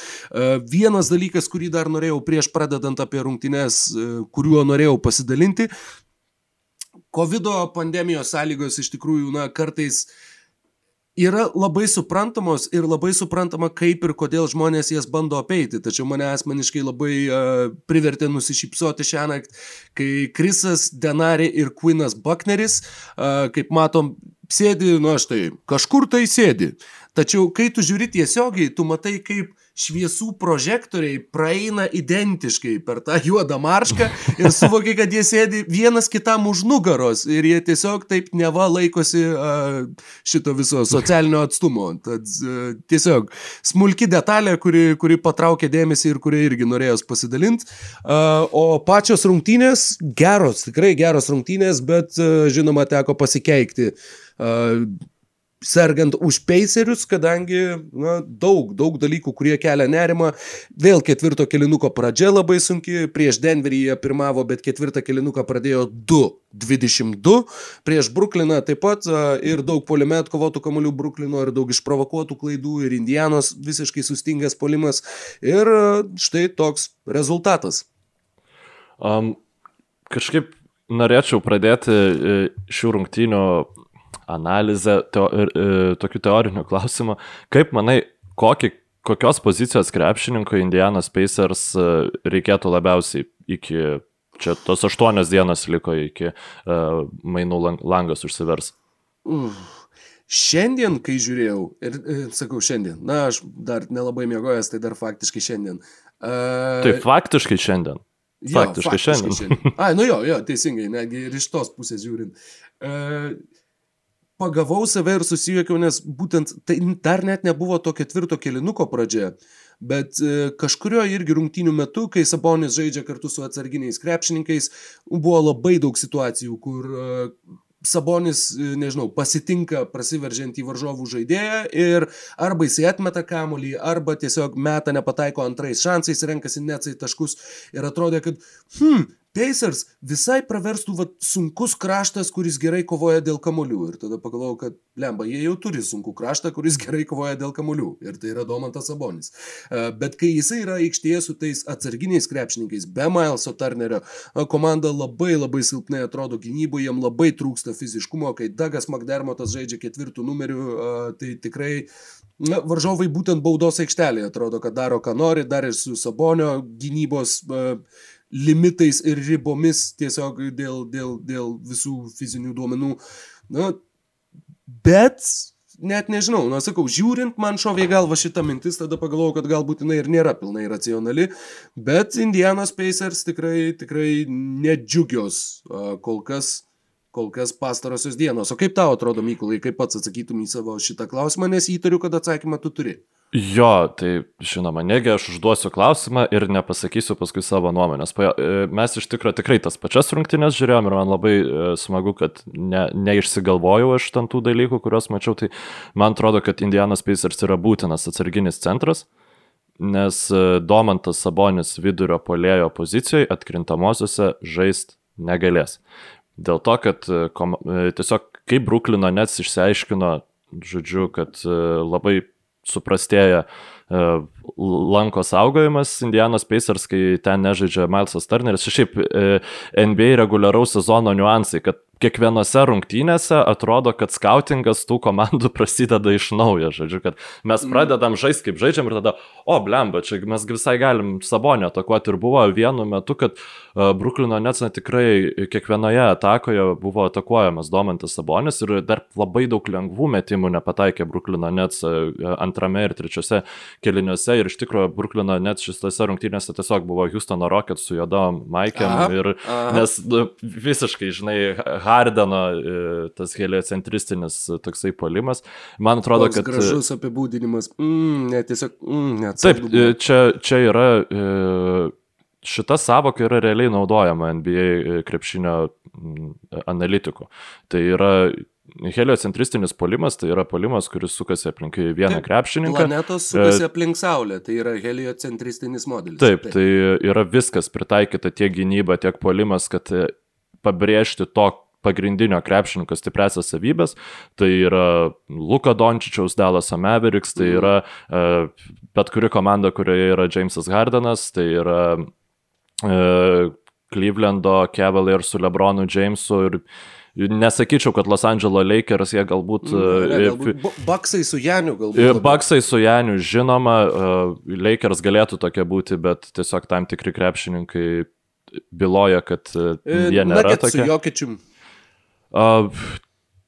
Vienas dalykas, kurį dar norėjau prieš pradedant apie rungtynes, kuriuo norėjau pasidalinti, COVID pandemijos sąlygos iš tikrųjų, na, kartais yra labai suprantamos ir labai suprantama, kaip ir kodėl žmonės jas bando apeiti. Tačiau mane asmeniškai labai uh, privertė nusišypsoti šią naktį, kai Krisas Denari ir Quinas Buckneris, uh, kaip matom, sėdi, nu aš tai kažkur tai sėdi. Tačiau kai tu žiūri tiesiogiai, tu matai, kaip šviesų prožektoriai praeina identiškai per tą juodą maršką ir suvokia, kad jie sėdi vienas kitam už nugaros ir jie tiesiog taip neva laikosi šito viso socialinio atstumo. Tad tiesiog smulki detalė, kuri, kuri patraukė dėmesį ir kuri irgi norėjos pasidalinti. O pačios rungtynės geros, tikrai geros rungtynės, bet žinoma teko pasikeikti. Sergant už peiserius, kadangi na, daug, daug dalykų, kurie kelia nerimą. Vėl ketvirto kilinuko pradžia labai sunki, prieš Denverį jie pirmavo, bet ketvirtą kilinuką pradėjo 2-22, prieš Brukliną taip pat ir daug polime atkovotų kamolių Bruklino ir daug išprovokuotų klaidų ir Indianos visiškai sustingęs polimas ir štai toks rezultatas. Um, kažkaip norėčiau pradėti e, šių rungtynių analizę teo, e, tokių teorinių klausimų. Kaip manai, kokį, kokios pozicijos krepšininko Indianos Pacers e, reikėtų labiausiai iki, čia tos aštuonios dienos liko iki uh, mainų lang, langas užsivers? Uh. Šiandien, kai žiūrėjau, ir e, sakau šiandien, na, aš dar nelabai mėgojęs, tai dar faktiškai šiandien. Uh, tai faktiškai šiandien. Jo, faktiškai, faktiškai šiandien. šiandien. Ai, nu jo, jo, teisingai, netgi ir iš tos pusės žiūrint. Uh, pagavau save ir susijokiau, nes būtent tai dar net nebuvo to ketvirto kelinuko pradžia. Bet e, kažkurio irgi rungtynių metu, kai Sabonis žaidžia kartu su atsarginiais krepšininkais, buvo labai daug situacijų, kur e, Sabonis, e, nežinau, pasitinka prasiveržiant į varžovų žaidėją ir arba jisai atmeta kamolį, arba tiesiog meta nepataiko antrais šansais, renkasi neatsai taškus ir atrodė, kad, hm, Pacers visai praverstų vat, sunkus kraštas, kuris gerai kovoja dėl kamolių. Ir tada pagalvojau, kad lemba, jie jau turi sunkų kraštą, kuris *laughs* gerai kovoja dėl kamolių. Ir tai yra Domantas Sabonis. E, bet kai jisai yra aikštėje su tais atsarginiais krepšininkais, be Mileso Turnerio, e, komanda labai labai silpnai atrodo gynyboje, jam labai trūksta fiziškumo, kai Dagas McDermottas žaidžia ketvirtų numerių, e, tai tikrai Na, varžovai būtent baudos aikštelėje atrodo, kad daro, ką nori, dar ir su Sabonio gynybos limitais ir ribomis tiesiog dėl, dėl, dėl visų fizinių duomenų. Na, bet net nežinau, na sakau, žiūrint man šovė galva šitą mintis, tada pagalvojau, kad galbūt jinai ir nėra pilnai racionali, bet Indianos Pacers tikrai, tikrai nedžiugios kol kas, kol kas pastarosios dienos. O kaip tau atrodo, Mykulai, kaip pats atsakytum į savo šitą klausimą, nes įtariu, kad atsakymą tu turi. Jo, tai žinoma, negi aš užduosiu klausimą ir nepasakysiu paskui savo nuomonės. E, Mes iš tikrųjų tikrai tas pačias rungtynės žiūrėjom ir man labai e, smagu, kad ne, neišsigalvojau aš ten tų dalykų, kuriuos mačiau. Tai man atrodo, kad Indianas Pacers yra būtinas atsarginis centras, nes e, Domantas Sabonis vidurio polėjo pozicijoje atkrintamosiose žaist negalės. Dėl to, kad kom, tiesiog kaip Bruklino Nets išsiaiškino, žodžiu, kad labai suprastėja e, lanko saugojimas Indianos Pacers, kai ten nežaidžia Milesas Turneris. Šiaip e, NBA reguliaraus sezono niuansai, kad kiekvienose rungtynėse atrodo, kad skautingas tų komandų *laughs* prasideda iš naujo. Žodžiu, kad mes pradedam žaisti kaip žaidžiam ir tada, o blemba, čia mes visai galim sabonę atakuoti. Ir buvo vienu metu, kad uh, Bruklino Nets na, tikrai kiekvienoje atakoje buvo atakuojamas Domantas Sabonis ir dar labai daug lengvų metimų nepataikė Bruklino Nets uh, antrame ir trečiose keliniuose. Ir iš tikrųjų Bruklino Nets šitose rungtynėse tiesiog buvo Houstono Rockets su juodom Maikėm. Ir, aha. nes nu, visiškai, žinai, Hardeno e, tas heliocentristinis toksai polimas. Man atrodo, Toks kad... e, gražus apibūdinimas. Mm, ne, tiesiog, mm, net. Taip, e, čia, čia yra, e, šita savoka yra realiai naudojama NBA krepšinio mm, analitikų. Tai yra heliocentristinis polimas, tai yra polimas, kuris sukasi aplink vieną Taip, krepšininką. Planetos sukasi aplink Saulę, tai yra heliocentristinis modelis. Taip, tai yra viskas pritaikyta tiek gynyba, tiek polimas, kad e, pabrėžti to pagrindinio krepšininko stipresias savybės. Tai yra Luka Dončičiaus Dallas Mavericks, tai yra uh, bet kuri komanda, kurioje yra Jamesas Hardenas, tai yra uh, Clevelando Cavalier su Lebronu Jamesu ir nesakyčiau, kad Los Angeles Lakers jie galbūt... Ne, e, galbūt Baksai su Janiu galbūt. Labiau. Baksai su Janiu, žinoma, uh, Lakers galėtų tokie būti, bet tiesiog tam tikri krepšininkai byloja, kad E, jie nėra Nuggets su tokie. Jokičium. Uh,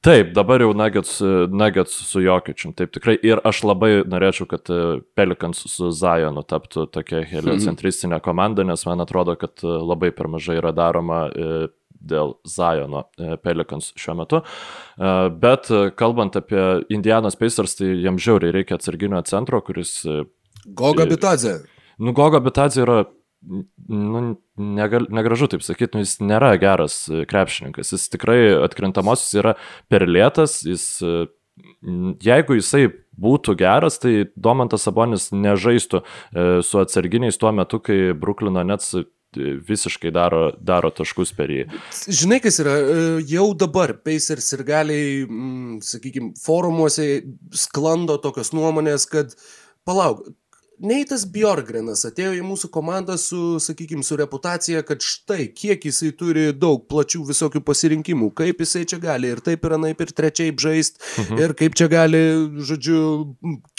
taip, dabar jau Nuggets, Nuggets su Jokičium, taip tikrai. Ir aš labai norėčiau, kad Pelikans su Zajonu taptų tokia *laughs* heliocentristinė komanda, nes man atrodo, kad labai per mažai yra daroma dėl Zajono uh, Pelikans šiuo metu. Uh, Bet uh, kalbant apie Indianos Pacers, tai jam žiauriai reikia atsarginio centro, kuris Goga Bitadze. Nu, Gogo Bitadze yra, nu, negal, negražu taip sakyti, nu, jis nėra geras e, krepšininkas. Jis tikrai atkrintamosios yra per lėtas, jis, e, jeigu jisai būtų geras, tai Domantas Sabonis nežaistų e, su atsarginiais tuo metu, kai Bruklino Nets e, visiškai daro, daro taškus per jį. Žinai, kas yra, e, jau dabar Pacers ir galiai, mm, sakykime, forumuose sklando tokios nuomonės, kad palauk, Neitas Bjorgrenas atėjo į mūsų komandą su, sakykime, su reputacija, kad štai kiek jisai turi daug plačių visokių pasirinkimų, kaip jisai čia gali ir taip ir anaip ir trečiaip žaisti, mhm. ir kaip čia gali, žodžiu,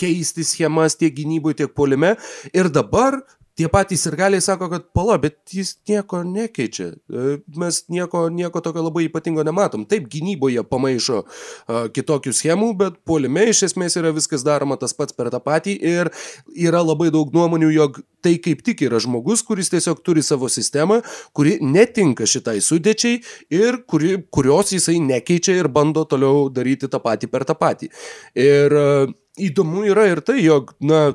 keisti schemas tiek gynyboje, tiek polime. Ir dabar tie patys ir galiai sako, kad pala, bet jis nieko nekeičia. E, Mes nieko, nieko tokio labai ypatingo nematom. Taip, gynyboje pamaišo uh, kitokių schemų, bet puolime iš esmės yra viskas daroma tas pats per tą patį ir yra labai daug nuomonių, jog tai kaip tik yra žmogus, kuris tiesiog turi savo sistemą, kuri netinka šitai sudėčiai ir kuri, kurios jisai nekeičia ir bando toliau daryti tą patį per tą patį. Ir uh, įdomu yra ir tai, jog, na,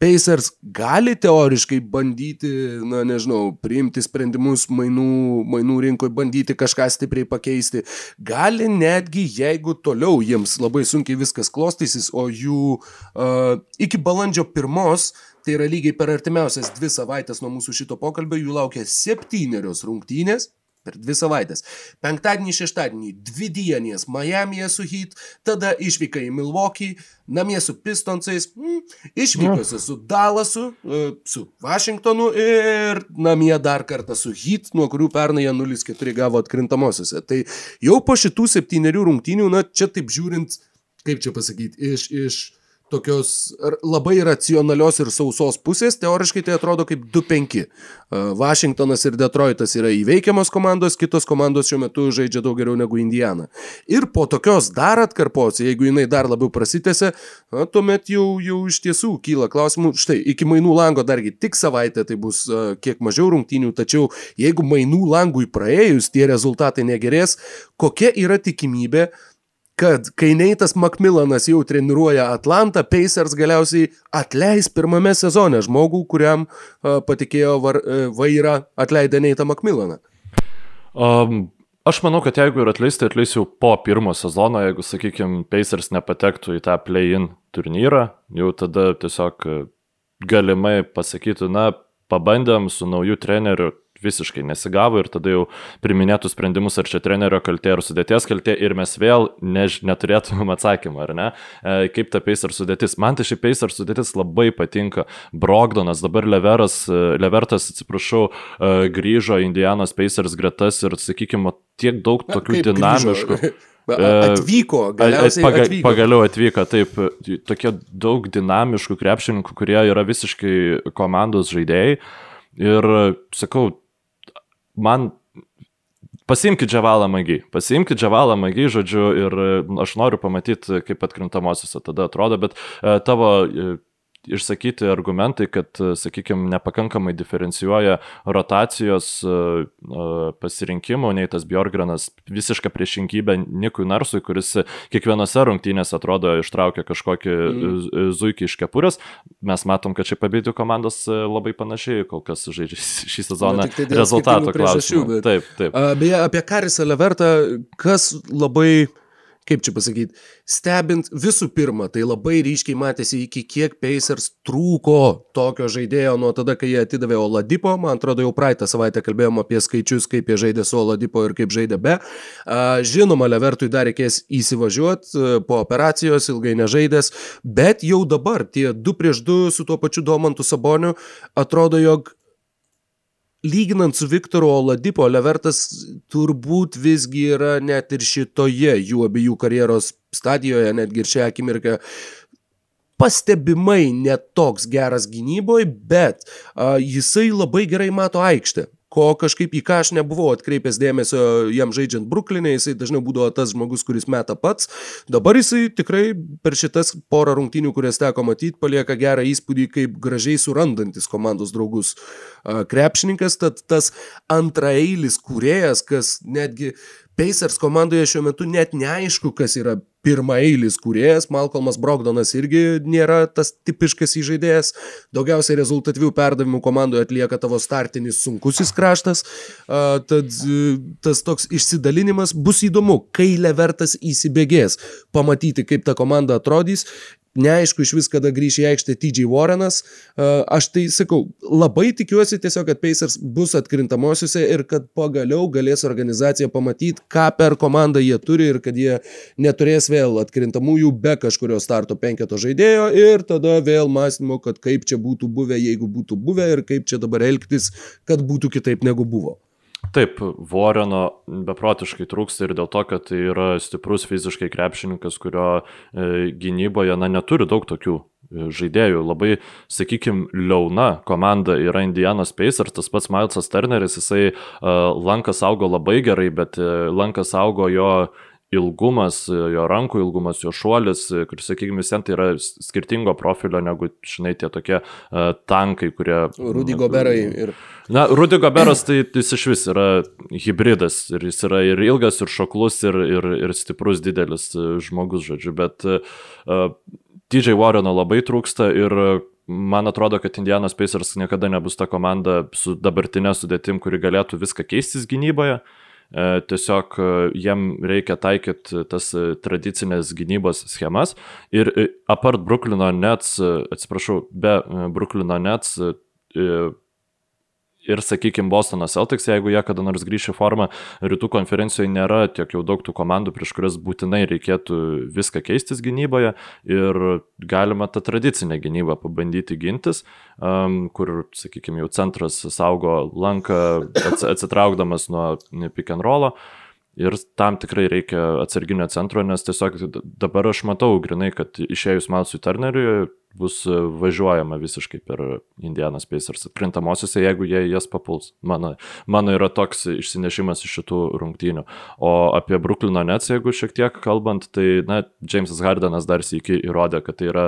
Pacers gali teoriškai bandyti, na nežinau, priimti sprendimus mainų, mainų rinkoje, bandyti kažką stipriai pakeisti. Gali netgi, jeigu toliau jiems labai sunkiai viskas klostysis, o jų uh, iki balandžio pirmos, tai yra lygiai per artimiausias dvi savaitės nuo mūsų šito pokalbio, jų laukia septynerios rungtynės. Per dvi savaitės. Penktadienį, šeštadienį, dvi dienės Miami'e su Heat, tada išvyka į Milwaukee, namie su Pistonsais, mm, išvykose su Dallasu, e, su Washingtonu ir namie dar kartą su Heat, nuo kurių pernai jie 0-4 gavo atkrintamosiose. Tai jau po šitų septyniarių rungtynių, na čia taip žiūrint, kaip čia pasakyti, iš, iš tokios labai racionalios ir sausos pusės, teoriškai tai atrodo kaip 2-5. Vašingtonas ir Detroitas yra įveikiamos komandos, kitos komandos šiuo metu žaidžia daug geriau negu Indiana. Ir po tokios dar atkarpos, jeigu jinai dar labiau prasitėse, na, tuomet jau, jau iš tiesų kyla klausimų. Štai, iki mainų lango dargi tik savaitę tai bus kiek mažiau rungtynių, tačiau jeigu mainų langui praėjus tie rezultatai negerės, kokia yra tikimybė, kad kai Neitas Macmillanas jau treniruoja Atlantą, Pacers galiausiai atleis pirmame sezone žmogų, kuriam uh, patikėjo var, uh, vairą atleidę Neitą Macmillaną. Um, aš manau, kad jeigu ir atleisti, tai atleis jau po pirmo sezono, jeigu, sakykime, Pacers nepatektų į tą play-in turnyrą, jau tada tiesiog galimai pasakytų, na, pabandėm su nauju treneriu, visiškai nesigavo ir tada jau priminėtų sprendimus, ar čia trenerio kaltė ar sudėties kaltė ir mes vėl než, neturėtumėm atsakymą, ar ne, e, kaip ta Pacer sudėtis. Man tai ši Pacer sudėtis labai patinka. Brogdonas, dabar Leveras, e, Levertas, atsiprašau, e, grįžo Indianos Pacers gretas ir, sakykime, tiek daug tokių dinamiškų. *laughs* Grįžo? Atvyko, galiausiai. Paga, atvyko. Pagaliau atvyko, taip, tokie daug dinamiškų krepšininkų, kurie yra visiškai komandos žaidėjai. Ir sakau, man Pasimkite Džavalą Magį, pasimkite Džavalą Magį, žodžiu, ir aš noriu pamatyti, kaip atkrintamosiose tada atrodo, bet tavo išsakyti argumentai, kad, sakykime, nepakankamai diferencijuoja rotacijos e, e, pasirinkimų, nei tas Bjorgranas visišką priešingybę Nikui Narsui, kuris kiekvienose rungtynėse atrodo ištraukia kažkokį mm. zuikį iš kepurės. Mes matom, kad šiaip abiejų komandos labai panašiai kol kas žaidžia šį sezoną Na, tai rezultato klausimų. Taip, taip. Beje, apie Karisą Levertą, kas labai kaip čia pasakyti, stebint visų pirma, tai labai ryškiai matėsi iki kiek Pacers trūko tokio žaidėjo nuo tada, kai jie atidavė Oladipo, man atrodo jau praeitą savaitę kalbėjom apie skaičius, kaip jie žaidė su Oladipo ir kaip žaidė be. Žinoma, Levertui dar reikės įsivažiuoti po operacijos, ilgai nežaidęs, bet jau dabar tie 2 prieš 2 su tuo pačiu Domantu Saboniu atrodo, jog lyginant su Viktoru Oladipo, Levertas turbūt visgi yra net ir šitoje jų abiejų karjeros stadijoje, netgi ir šią akimirką pastebimai netoks geras gynyboje, bet a, jisai labai gerai mato aikštę ko kažkaip į ką aš nebuvau atkreipęs dėmesio jam žaidžiant Bruklinė, jisai dažniau būdavo tas žmogus, kuris meta pats. Dabar jisai tikrai per šitas porą rungtynių, kurias teko matyti, palieka gerą įspūdį, kaip gražiai surandantis komandos draugus krepšininkas, tad tas antraeilis kūrėjas, kas netgi Pacers komandoje šiuo metu net neaišku, kas yra pirmaeilis kūrėjas, Malcolmas Brogdonas irgi nėra tas tipiškas įžaidėjas, daugiausiai rezultatyvių perdavimų komandoje atlieka tavo startinis sunkusis kraštas, tad tas toks išsidalinimas bus įdomu, kai Levertas įsibėgės, pamatyti, kaip ta komanda atrodys neaišku iš vis, kada grįš į aikštę TJ Warrenas. Aš tai sakau, labai tikiuosi tiesiog, kad Pacers bus atkrintamosiose ir kad pagaliau galės organizacija pamatyti, ką per komandą jie turi ir kad jie neturės vėl atkrintamųjų be kažkurio starto penketo žaidėjo ir tada vėl mąstymo, kad kaip čia būtų buvę, jeigu būtų buvę ir kaip čia dabar elgtis, kad būtų kitaip negu buvo. Taip, Voreno beprotiškai trūksta ir dėl to, kad tai yra stiprus fiziškai krepšininkas, kurio e, gynyboje na, neturi daug tokių e, žaidėjų. Labai, sakykime, liauna komanda yra Indianos Pacers, tas pats Milesas Turneris, jisai uh, lankas augo labai gerai, bet uh, lankas augo jo uh, ilgumas, jo rankų ilgumas, jo šuolis, kuris, sakykime, sen tai yra skirtingo profilio negu, žinai, tie tokie uh, tankai, kurie... Rudy Goberai ir... Na, Rudy Goberas tai jis iš vis yra hybridas ir jis yra ir ilgas, ir šoklus, ir, ir, ir stiprus, didelis žmogus, žodžiu, bet uh, DJ Warreno labai trūksta ir man atrodo, kad Indianos Pacers niekada nebus ta komanda su dabartinė sudėtim, kuri galėtų viską keistis gynyboje. Uh, E, tiesiog e, jiem reikia taikyti tas e, tradicinės gynybos schemas. Ir apart Bruklino Nets, atsiprašau, be Bruklino Nets ir, sakykime, Bostono Celtics, jeigu jie kada nors grįš į formą, rytų konferencijoje nėra tiek jau daug tų komandų, prieš kurias būtinai reikėtų viską keistis gynyboje ir galima tą tradicinę gynybą pabandyti gintis, um, kur, sakykime, jau centras saugo lanką atsitraukdamas nuo pick and rollo. Ir tam tikrai reikia atsarginio centro, nes tiesiog dabar aš matau grinai, kad išėjus Malsui Turneriui bus važiuojama visiškai per Indianas Pacers krintamosiose, jeigu jie jas papuls. Mano, mano yra toks išsinešimas iš šitų rungtynių. O apie Bruklino Nets, jeigu šiek tiek kalbant, tai, na, Jamesas Hardenas dar sėki įrodė, kad tai yra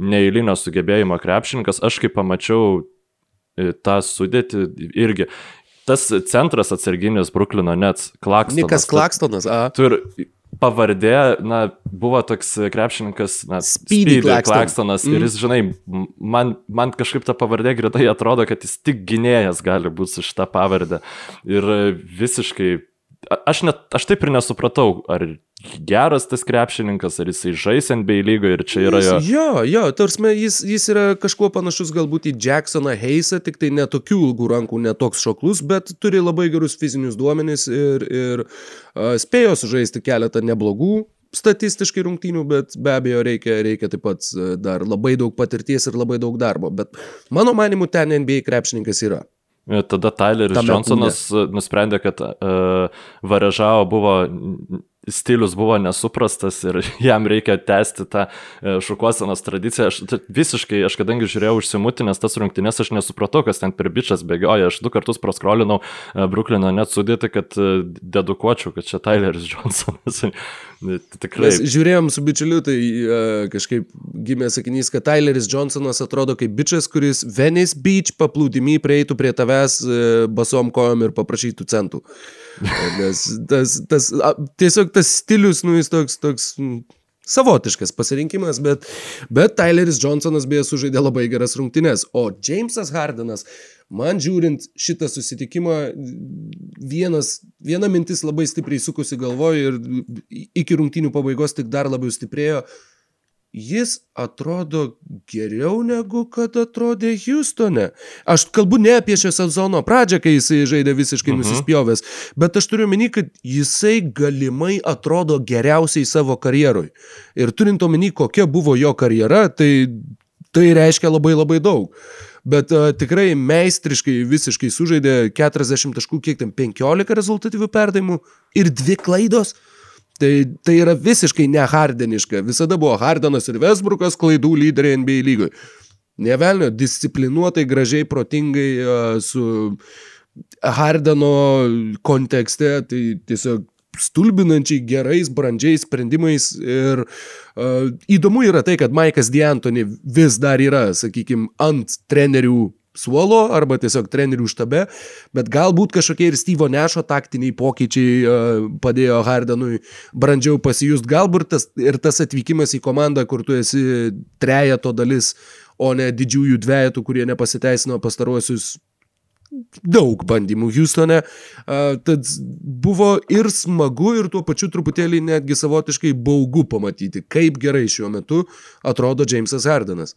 neįlinio sugebėjimo krepšininkas. Aš kaip pamačiau e, tą sudėtį irgi tas centras atsarginis Bruklino Nets, Klakstonas. Nikas Klakstonas, a. Tur, pavardė, na, buvo toks krepšininkas, na, Speedy Claxton. Claxtonas mm. ir jis, žinai, man, man kažkaip ta pavardė greitai atrodo, kad jis tik gynėjas gali būti su šitą pavardę. Ir visiškai aš, net, aš taip ir nesupratau, ar geras tas krepšininkas, ar jisai žais NBA lygoje ir čia yra jo. Jo, jo, tarsi jis, jis yra kažkuo panašus galbūt į Jacksoną Heisą, tik tai netokių ilgų rankų, netoks šoklus, bet turi labai gerus fizinius duomenis ir, ir uh, spėjo sužaisti keletą neblogų statistiškai rungtynių, bet be abejo reikia, reikia taip pat dar labai daug patirties ir labai daug darbo. Bet mano manimu, ten NBA krepšininkas yra. Tada Tyleris Johnsonas kūne. nusprendė, kad uh, Varežavo buvo stilius buvo nesuprastas ir *laughs* jam reikia tęsti tą e, šukuosenos tradiciją. Aš visiškai, aš kadangi žiūrėjau užsimutinęs tas rungtynės, aš nesupratau, kas ten per bičias bėgioja. Aš du kartus praskrolinau e, Bruklino net sudėti, kad e, dedukuočiau, kad čia Tyleris *laughs* Johnsonas. Tikrai. Mes žiūrėjom su bičiuliu, tai kažkaip gimė sakinys, kad Tyleris Johnsonas atrodo kaip bičias, kuris Venice Beach paplūdimi prieitų prie tavęs basom kojom ir paprašytų centų. Nes tas, tas, a, tiesiog tas stilius, nu, jis toks, toks savotiškas pasirinkimas, bet, bet Tyleris Johnsonas beje sužaidė labai geras rungtynes, o Jamesas Hardenas, man žiūrint šitą susitikimą, vienas, viena mintis labai stipriai sukusi galvoje ir iki rungtynių pabaigos tik dar labiau stiprėjo, jis atrodo geriau negu kad atrodė Houstone. Aš kalbu ne apie šią sezono pradžią, kai jisai žaidė visiškai uh mhm. -huh. nusispjovęs, bet aš turiu meni, kad jisai galimai atrodo geriausiai savo karjeroj. Ir turint omeny, kokia buvo jo karjera, tai tai reiškia labai labai daug. Bet uh, tikrai meistriškai visiškai sužaidė 40 taškų, kiek ten 15 rezultatyvių perdavimų ir dvi klaidos. Uh, Tai, tai yra visiškai nehardeniška. Visada buvo Hardenas ir Vesbrukas klaidų lyderiai NBA lygoje. Nevelnio, disciplinuotai, gražiai, protingai uh, su Hardeno kontekste, tai tiesiog stulbinančiai gerais, brandžiais sprendimais. Ir uh, įdomu yra tai, kad Maikas D'Antoni vis dar yra, sakykime, ant trenerių suolo arba tiesiog trenerių štabe, bet galbūt kažkokie ir Steve'o Nešo taktiniai pokyčiai uh, padėjo Hardenui brandžiau pasijust, galbūt tas, ir tas atvykimas į komandą, kur tu esi trejato dalis, o ne didžiųjų dvejetų, kurie nepasiteisino pastaruosius daug bandymų Houstone, uh, tad buvo ir smagu, ir tuo pačiu truputėlį netgi savotiškai baugu pamatyti, kaip gerai šiuo metu atrodo Jamesas Hardenas.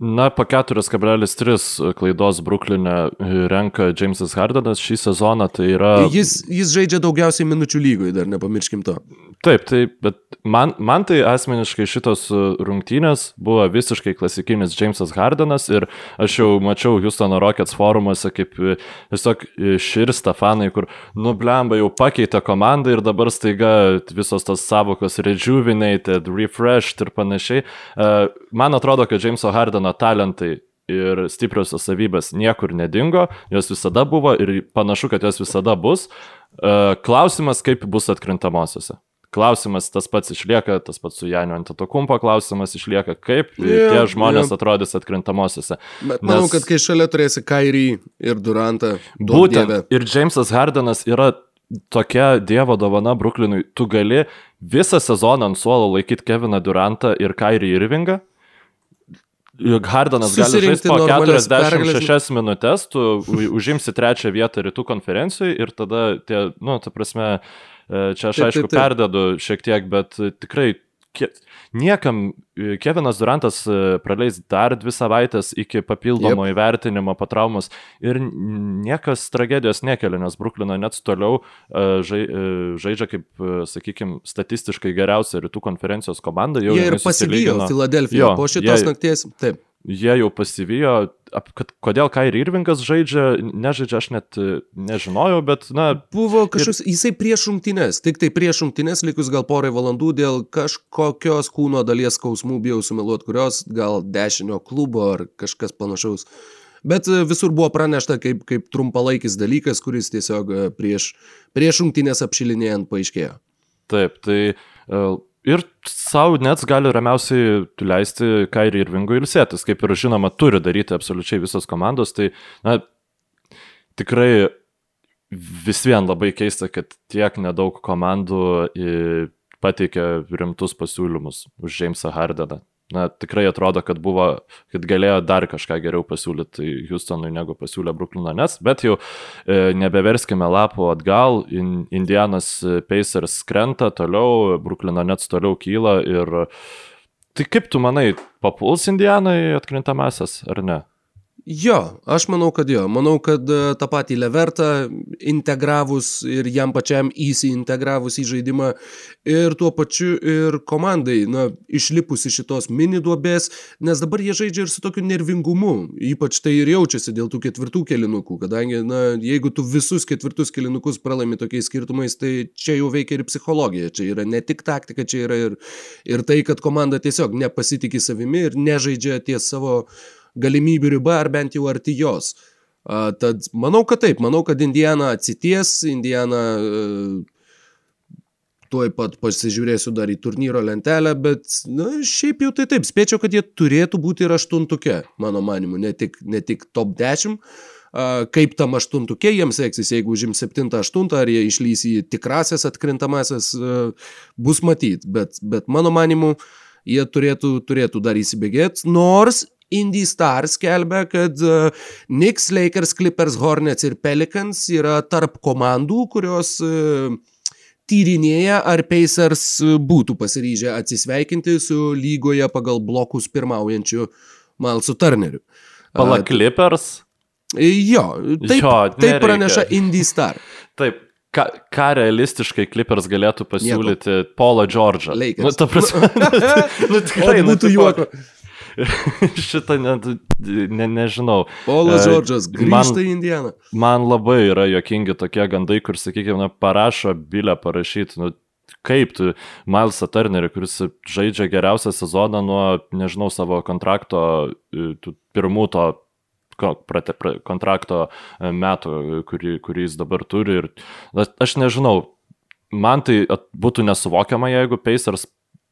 Na, po 4,3 klaidos Bruklinė renka Jamesas Hardenas šį sezoną, tai yra... Jis, jis žaidžia daugiausiai minučių lygoj, dar nepamirškim to. Taip, taip, bet man, man tai asmeniškai šitos rungtynės buvo visiškai klasikinis Jamesas Hardenas ir aš jau mačiau Houstono Rockets forumuose, kaip tiesiog širsta fanai, kur nublemba jau pakeitė komandą ir dabar staiga visos tos savokos rejuvenated, refreshed ir panašiai. Man atrodo, kad Jameso Hardeno mano talentai ir stipriosios savybės niekur nedingo, jos visada buvo ir panašu, kad jos visada bus. E, klausimas, kaip bus atkrintamosiose. Klausimas tas pats išlieka, tas pats su Janio Antetokumpo klausimas išlieka, kaip yeah, tie žmonės yeah. atrodys atkrintamosiose. Bet manau, Nes, kad kai šalia turėsi Kairį ir Durantą, būtent dievė. ir Jamesas Hardenas yra tokia dievo dovana Bruklinui. Tu gali visą sezoną ant suolo laikyti Keviną Durantą ir Kairį Irvingą Hardanas gali žaisti po 46 minutės, tu užimsi trečią vietą rytų konferencijoje ir tada tie, nu, ta prasme, e, čia aš aišku perdedu šiek tiek, bet tikrai niekam e, Kevinas Durantas e, praleis dar dvi savaitės iki papildomo yep. įvertinimo po traumos ir niekas tragedijos nekelia, nes Bruklino net toliau e, žai, žaidžia kaip, sakykime, statistiškai geriausia rytų konferencijos komanda. Jie ir pasivijo Filadelfiją po šitos jie, nakties. Taip jie jau pasivijo, kad kodėl Kairi Irvingas žaidžia, nežaidžia, aš net e, nežinojau, bet, na. Buvo kažkoks, ir... jisai prieš šimtinės, tik tai prieš šimtinės, likus gal porai valandų dėl kažkokios kūno dalies skausmų, bijau sumeluoti, kurios, gal dešinio klubo ar kažkas panašaus. Bet e, visur buvo pranešta kaip, kaip trumpalaikis dalykas, kuris tiesiog e, prieš, prieš šimtinės apšilinėjant paaiškėjo. Taip, tai ir savo net gali ramiausiai leisti Kairį ir Vingui ilsėtis, kaip ir žinoma, turi daryti absoliučiai visos komandos, tai na, tikrai vis vien labai keista, kad tiek nedaug komandų pateikė rimtus pasiūlymus už Jamesą Hardeną. Na, tikrai atrodo, kad buvo, kad galėjo dar kažką geriau pasiūlyti Houstonui negu pasiūlė Brooklyno Nets, bet jau e, nebeverskime lapų atgal, in, Indianas Pacers krenta toliau, Brooklyno Nets toliau kyla ir tai kaip tu manai, papuls Indianai atkrintamasis ar ne? Jo, aš manau, kad jo. Manau, kad e, tą patį Levertą integravus ir jam pačiam įsiintegravus į žaidimą ir tuo pačiu ir komandai, na, išlipus iš šitos mini duobės, nes dabar jie žaidžia ir su tokiu nervingumu. Ypač tai ir jaučiasi dėl tų ketvirtų kelinukų, kadangi, na, jeigu tu visus ketvirtus kelinukus pralaimi tokiais skirtumais, tai čia jau veikia ir psichologija. Čia yra ne tik taktika, čia yra ir, ir tai, kad komanda tiesiog nepasitikė savimi ir nežaidžia ties savo galimybių riba ar bent jau arti jos. Uh, tad manau, kad taip, manau, kad Indiana atsities, Indiana uh, tuoj pat pasižiūrėsiu dar į turnyro lentelę, bet na, šiaip jau tai taip, spėčiau, kad jie turėtų būti ir aštuntuke, mano manimu, ne tik, ne tik top 10. Uh, kaip tam aštuntukė jiems seksis, jeigu užim 7-8, ar jie išlys į tikrasias atkrintamasis, uh, bus matyt, bet, bet mano manimu, jie turėtų, turėtų dar įsibėgėti, nors Indy Star skelbia, kad uh, Knicks, Lakers, Clippers, Hornets ir Pelicans yra tarp komandų, kurios uh, tyrinėja, ar Pacers būtų pasiryžę atsisveikinti su lygoje pagal blokus pirmaujančiu Malsu Turneriu. Pala Clippers? Jo, taip, jo, taip praneša Indy Star. *laughs* Taip, ką, ką realistiškai Clippers galėtų pasiūlyti Nieko. Paulą Džordžą? Lakers. Nu, ta prasme, *laughs* nu, tikrai nu, būtų juoko. *laughs* Šitą net, ne, nežinau. Paulas Džordžas grįžta į Indianą. Man labai yra jokingi tokie gandai, kur, sakykime, parašo bilę parašyti, nu, kaip tu Milesą Turnerį, kuris žaidžia geriausią sezoną nuo, nežinau, savo kontrakto, e, pirmų to kontrakto e, metų, kurį, kurį jis dabar turi. Ir aš nežinau, man tai būtų nesuvokiama, jeigu Pacers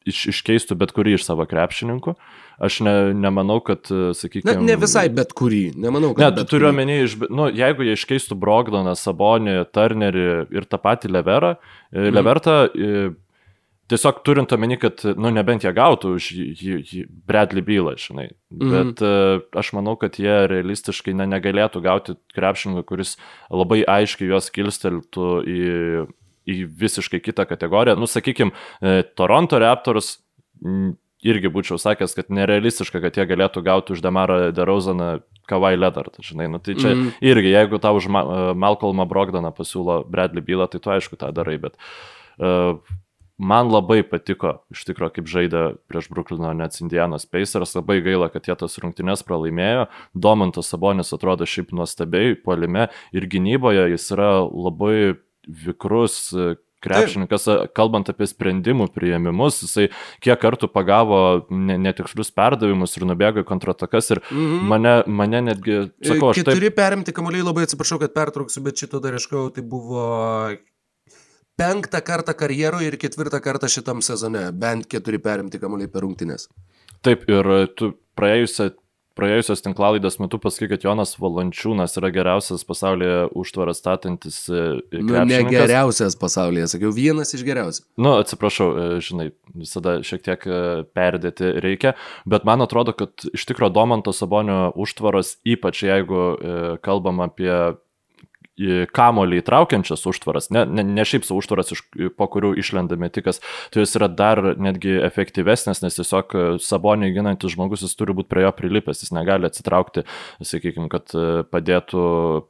iš, iškeistų bet kurį iš savo krepšininkų. Aš ne, nemanau, kad, sakykime. Ne, ne visai bet kurį, nemanau, kad. Ne, turiu omeny, nu, jeigu jie iškeistų Brogdoną, Sabonį, Turnerį ir tą patį Leverą, mm. Levertą, tiesiog turint omeny, kad, nu, nebent jie gautų už jį, jį Bradley bylą, žinai. Mm. Bet uh, aš manau, kad jie realistiškai ne, negalėtų gauti krepšininką, kuris labai aiškiai juos kilsteltų į į visiškai kitą kategoriją. Nu, sakykime, Toronto Raptors irgi būčiau sakęs, kad nerealistiška, kad jie galėtų gauti už Demarą Derauzaną Kawai Leonard, žinai, nu tai čia mm. irgi, jeigu tau už Ma Malcolmą Brogdaną pasiūlo Bradley bylą, tai tu aišku tą darai, bet uh, man labai patiko, iš tikrųjų, kaip žaidė prieš Brooklyno Nets Indianos Pacers, labai gaila, kad jie tas rungtynes pralaimėjo, Domantas Sabonis atrodo šiaip nuostabiai, puolime ir gynyboje jis yra labai vikrus e, krepšininkas, Taip. kalbant apie sprendimų prieimimus, jisai kiek kartų pagavo netikslius perdavimus ir nubėgo į kontratakas ir mm -hmm. mane, mane netgi, sakau, aš... Taip... perimti kamuoliai, labai atsiprašau, kad pertrauksiu, bet šito dar iškau, tai buvo penktą kartą karjeroje ir ketvirtą kartą šitam sezone, bent keturi perimti kamuoliai per rungtynės. Taip, ir tu praėjusią praėjusios tinklalaidės metu pasakai, kad Jonas Valančiūnas yra geriausias pasaulyje užtvaras statantis. E, nu, ne geriausias pasaulyje, sakiau, vienas iš geriausių. Nu, atsiprašau, e, žinai, visada šiek tiek e, perdėti reikia, bet man atrodo, kad iš tikrųjų Domanto Sabonio užtvaras, ypač jeigu kalbam apie kamolį įtraukiančias užtvaras, ne, ne, ne šiaip savo užtvaras, iš, po kurių išlenda metikas, tai jis yra dar netgi efektyvesnis, nes tiesiog sabonį ginantis žmogus jis turi būti prie jo prilipęs, jis negali atsitraukti, sakykime, kad e, padėtų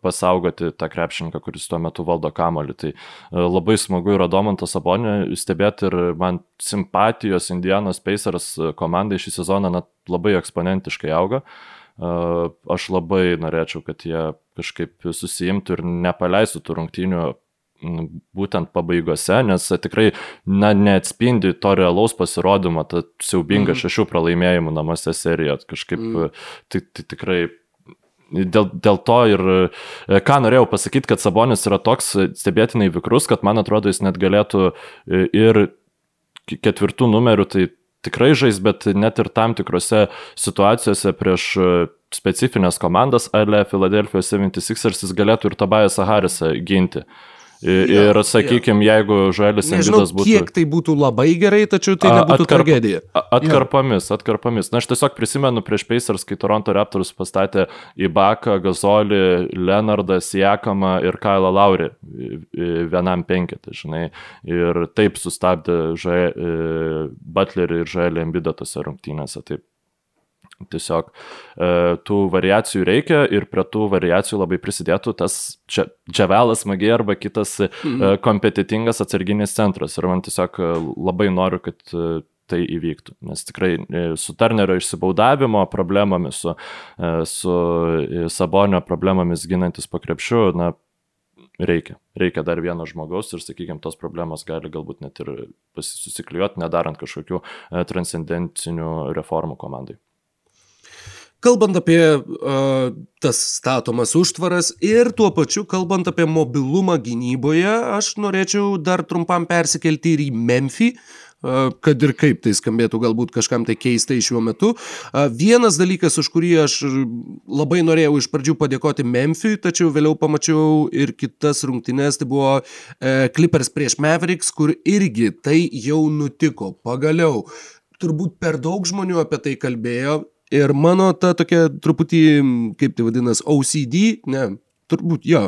pasaugoti tą krepšininką, kuris tuo metu valdo kamolį. Tai e, labai smagu yra Domantą sabonį stebėti ir man simpatijos Indianos Pacers komandai šį sezoną net labai eksponentiškai auga. Aš labai norėčiau, kad jie kažkaip susijimtų ir nepaleistų tų rungtynių būtent pabaigose, nes tikrai na, neatspindi to realaus pasirodymo, ta siaubinga mm. šešių pralaimėjimų namuose serija. Kažkaip mm. tai, tai tikrai dėl, dėl to ir e, ką norėjau pasakyti, kad Sabonis yra toks stebėtinai vikrus, kad man atrodo jis net galėtų e, ir ketvirtų numerių, tai tikrai žais, bet net ir tam tikrose situacijose prieš specifines komandas, ale Philadelphia 76ers jis galėtų ir Tobiasą Harrisą ginti. Ir, ja, sakykime, ja. jeigu Žuelis Embidas būtų... Kiek tai būtų labai gerai, tačiau tai nebūtų atkarp, tragedija. Atkarpomis, ja. atkarpomis. Na, aš tiesiog prisimenu prieš Pacers, kai Toronto Raptors pastatė į Baką, Gazolį, Leonardą, Siekamą ir Kailą Laurį vienam penketą, žinai. Ir taip sustabdė Žuelį Butlerį ir Žuelį Embidą tose rungtynėse. Taip Tiesiog e, tų variacijų reikia ir prie tų variacijų labai prisidėtų tas čia, Džavelas Magiai arba kitas e, mhm. kompetitingas atsarginis centras. Ir man tiesiog e, labai noriu, kad tai įvyktų. Nes tikrai su Turnerio išsibaudavimo problemomis, su, su Sabonio problemomis ginantis po krepšiu, na, reikia. Reikia dar vieno žmogaus ir, sakykime, tos problemos gali galbūt net ir susiklijuoti, nedarant kažkokių transcendencinių reformų komandai. Kalbant apie uh, tas statomas užtvaras ir tuo pačiu kalbant apie mobilumą gynyboje, aš norėčiau dar trumpam persikelti ir į Memphį, kad ir kaip tai skambėtų galbūt kažkam tai keistai šiuo metu. Vienas dalykas, už kurį aš labai norėjau iš pradžių padėkoti Memphį, tačiau vėliau pamačiau ir kitas rungtynes, tai buvo uh, Clippers prieš Mavericks, kur irgi tai jau nutiko. Pagaliau, turbūt per daug žmonių apie tai kalbėjo Ir mano ta tokia truputį, kaip tai vadinas, OCD, ne, turbūt jo,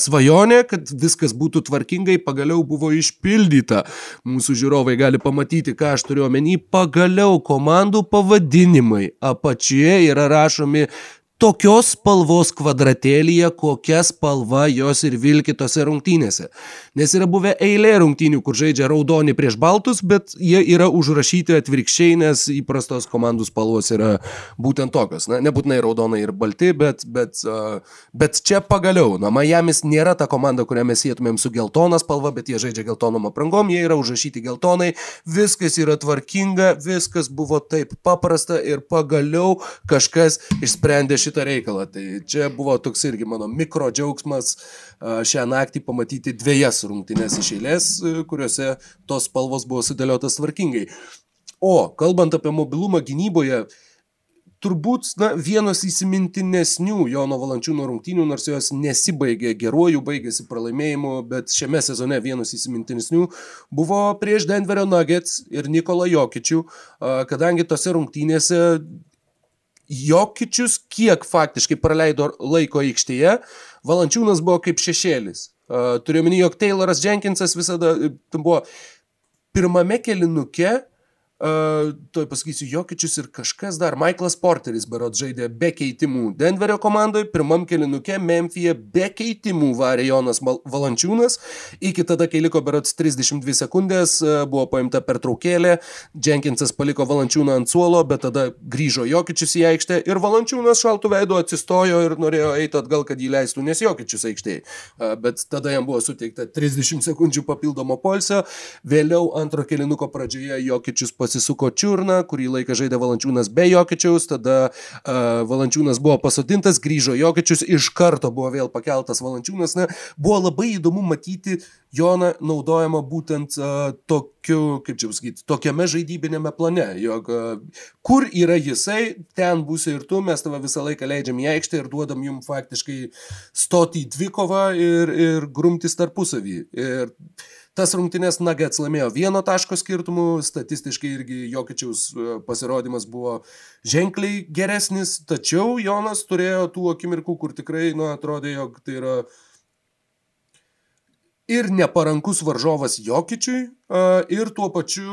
svajonė, kad viskas būtų tvarkingai, pagaliau buvo išpildyta. Mūsų žiūrovai gali pamatyti, ką aš turiu omeny. Pagaliau komandų pavadinimai apačioje yra rašomi tokios spalvos kvadratėlyje, kokia spalva jos ir vilki tose rungtynėse. Nes yra buvę eilė rungtynių, kur žaidžia raudoni prieš baltus, bet jie yra užrašyti atvirkščiai, nes įprastos komandų spalvos yra būtent tokios. Na, nebūtinai raudonai ir balti, bet, bet, bet čia pagaliau. Na, Miami's nėra ta komanda, kurią mes sėtumėm su geltona spalva, bet jie žaidžia geltonom aprangom, jie yra užrašyti geltonai, viskas yra tvarkinga, viskas buvo taip paprasta ir pagaliau kažkas išsprendė šitą šitą reikalą. Tai čia buvo toks irgi mano mikro džiaugsmas šią naktį pamatyti dviejas rungtynes iš eilės, kuriuose tos spalvos buvo sudėliotas tvarkingai. O kalbant apie mobilumą gynyboje, turbūt na, vienos įsimintinesnių Jono Valančiūno rungtynių, nors jos nesibaigė geruoju, baigėsi pralaimėjimu, bet šiame sezone vienos įsimintinesnių buvo prieš Denverio Nuggets ir Nikolą Jokičių, kadangi tose rungtynėse Jokičius kiek faktiškai praleido laiko aikštėje, Valančiūnas buvo kaip šešėlis. Turiu minį, jog Tayloras Jenkinsas visada buvo pirmame kelinuke Uh, toj pasakysiu, Jokičius ir kažkas dar. Michaelas Porteris berot žaidė be keitimų Denverio komandoje, pirmam kelinuke Memphije be keitimų varė Jonas Valančiūnas. Iki tada, kai liko berots 32 sekundės, buvo paimta pertraukėlė, Jenkinsas paliko Valančiūną ant suolo, bet tada grįžo Jokičius į aikštę ir Valančiūnas šaltų veidu atsistojo ir norėjo eiti atgal, kad jį leistų, nes Jokičius aikštėje. Uh, bet tada jam buvo suteikta 30 sekundžių papildomo polsio. Vėliau antro kelinuko pradžioje Jokičius pasitikė pasisuko čiurną, kurį laiką žaidė Valančiūnas be Jokičiaus, tada uh, Valančiūnas buvo pasodintas, grįžo Jokičius, iš karto buvo vėl pakeltas Valančiūnas. Na, buvo labai įdomu matyti Joną naudojama būtent uh, tokiu, kaip čia pasakyti, tokiame žaidybinėme plane, jog uh, kur yra jisai, ten būsi ir tu, mes tave visą laiką leidžiam į aikštę ir duodam jum faktiškai stoti į dvikovą ir, ir grumtis tarpusavį. Ir Tas rungtynės Nuggets laimėjo vieno taško skirtumų, statistiškai irgi Jokičiaus e, pasirodymas buvo ženkliai geresnis, tačiau Jonas turėjo tų akimirkų, kur tikrai, nu, atrodė, jog tai yra uh, ir neparankus varžovas Jokičiui, ir tuo pačiu,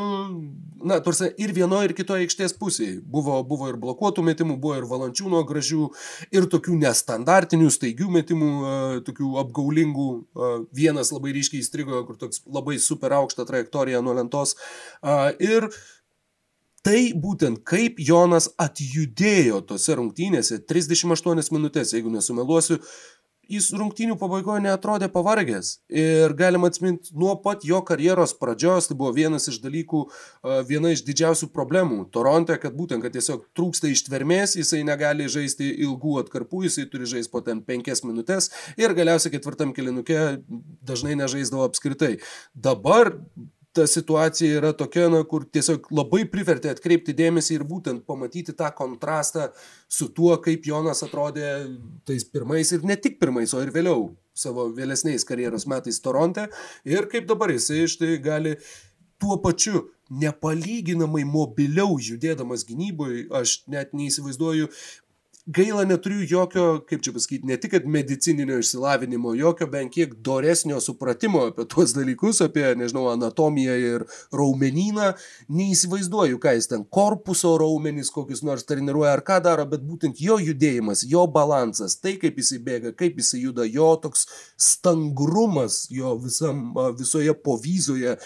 na, tarsi ir vienoje, ir kitoje aikštės pusėje. Buvo, buvo ir blokuotų metimų, buvo ir valančiūno gražių, ir tokių nestandartinių, staigių metimų, tokių apgaulingų. Vienas labai ryškiai įstrigo, kur toks labai super aukšta trajektorija nuo lentos. Ir tai būtent kaip Jonas atjudėjo tose rungtynėse 38 minutės, jeigu nesumeluosiu, jis rungtynių pabaigoje neatrodė pavargęs. Ir galima atsiminti nuo pat jo karjeros pradžios, tai buvo vienas iš dalykų, viena iš didžiausių problemų Toronte, kad būtent, kad tiesiog trūksta ištvermės, jisai negali žaisti ilgų atkarpų, jisai turi žaisti po ten penkias minutės ir galiausiai ketvirtam kilinuke dažnai nežaisdavo apskritai. Dabar ta situacija yra tokia, na, kur tiesiog labai privertė atkreipti dėmesį ir būtent pamatyti tą kontrastą su tuo, kaip Jonas atrodė tais pirmais ir ne tik pirmais, o ir vėliau savo vėlesniais karjeros metais Toronte ir kaip dabar jisai iš tai gali tuo pačiu nepalyginamai mobiliau judėdamas gynyboje, aš net neįsivaizduoju, gaila neturiu jokio, kaip čia pasakyti, ne tik medicininio išsilavinimo, jokio bent kiek doresnio supratimo apie tuos dalykus, apie, nežinau, anatomiją ir raumenyną. Neįsivaizduoju, ką jis ten korpuso raumenys kokius nors treniruoja ar ką daro, bet būtent jo judėjimas, jo balansas, tai kaip jis įbėga, kaip jis juda, jo toks stangrumas jo visam, visoje povyzoje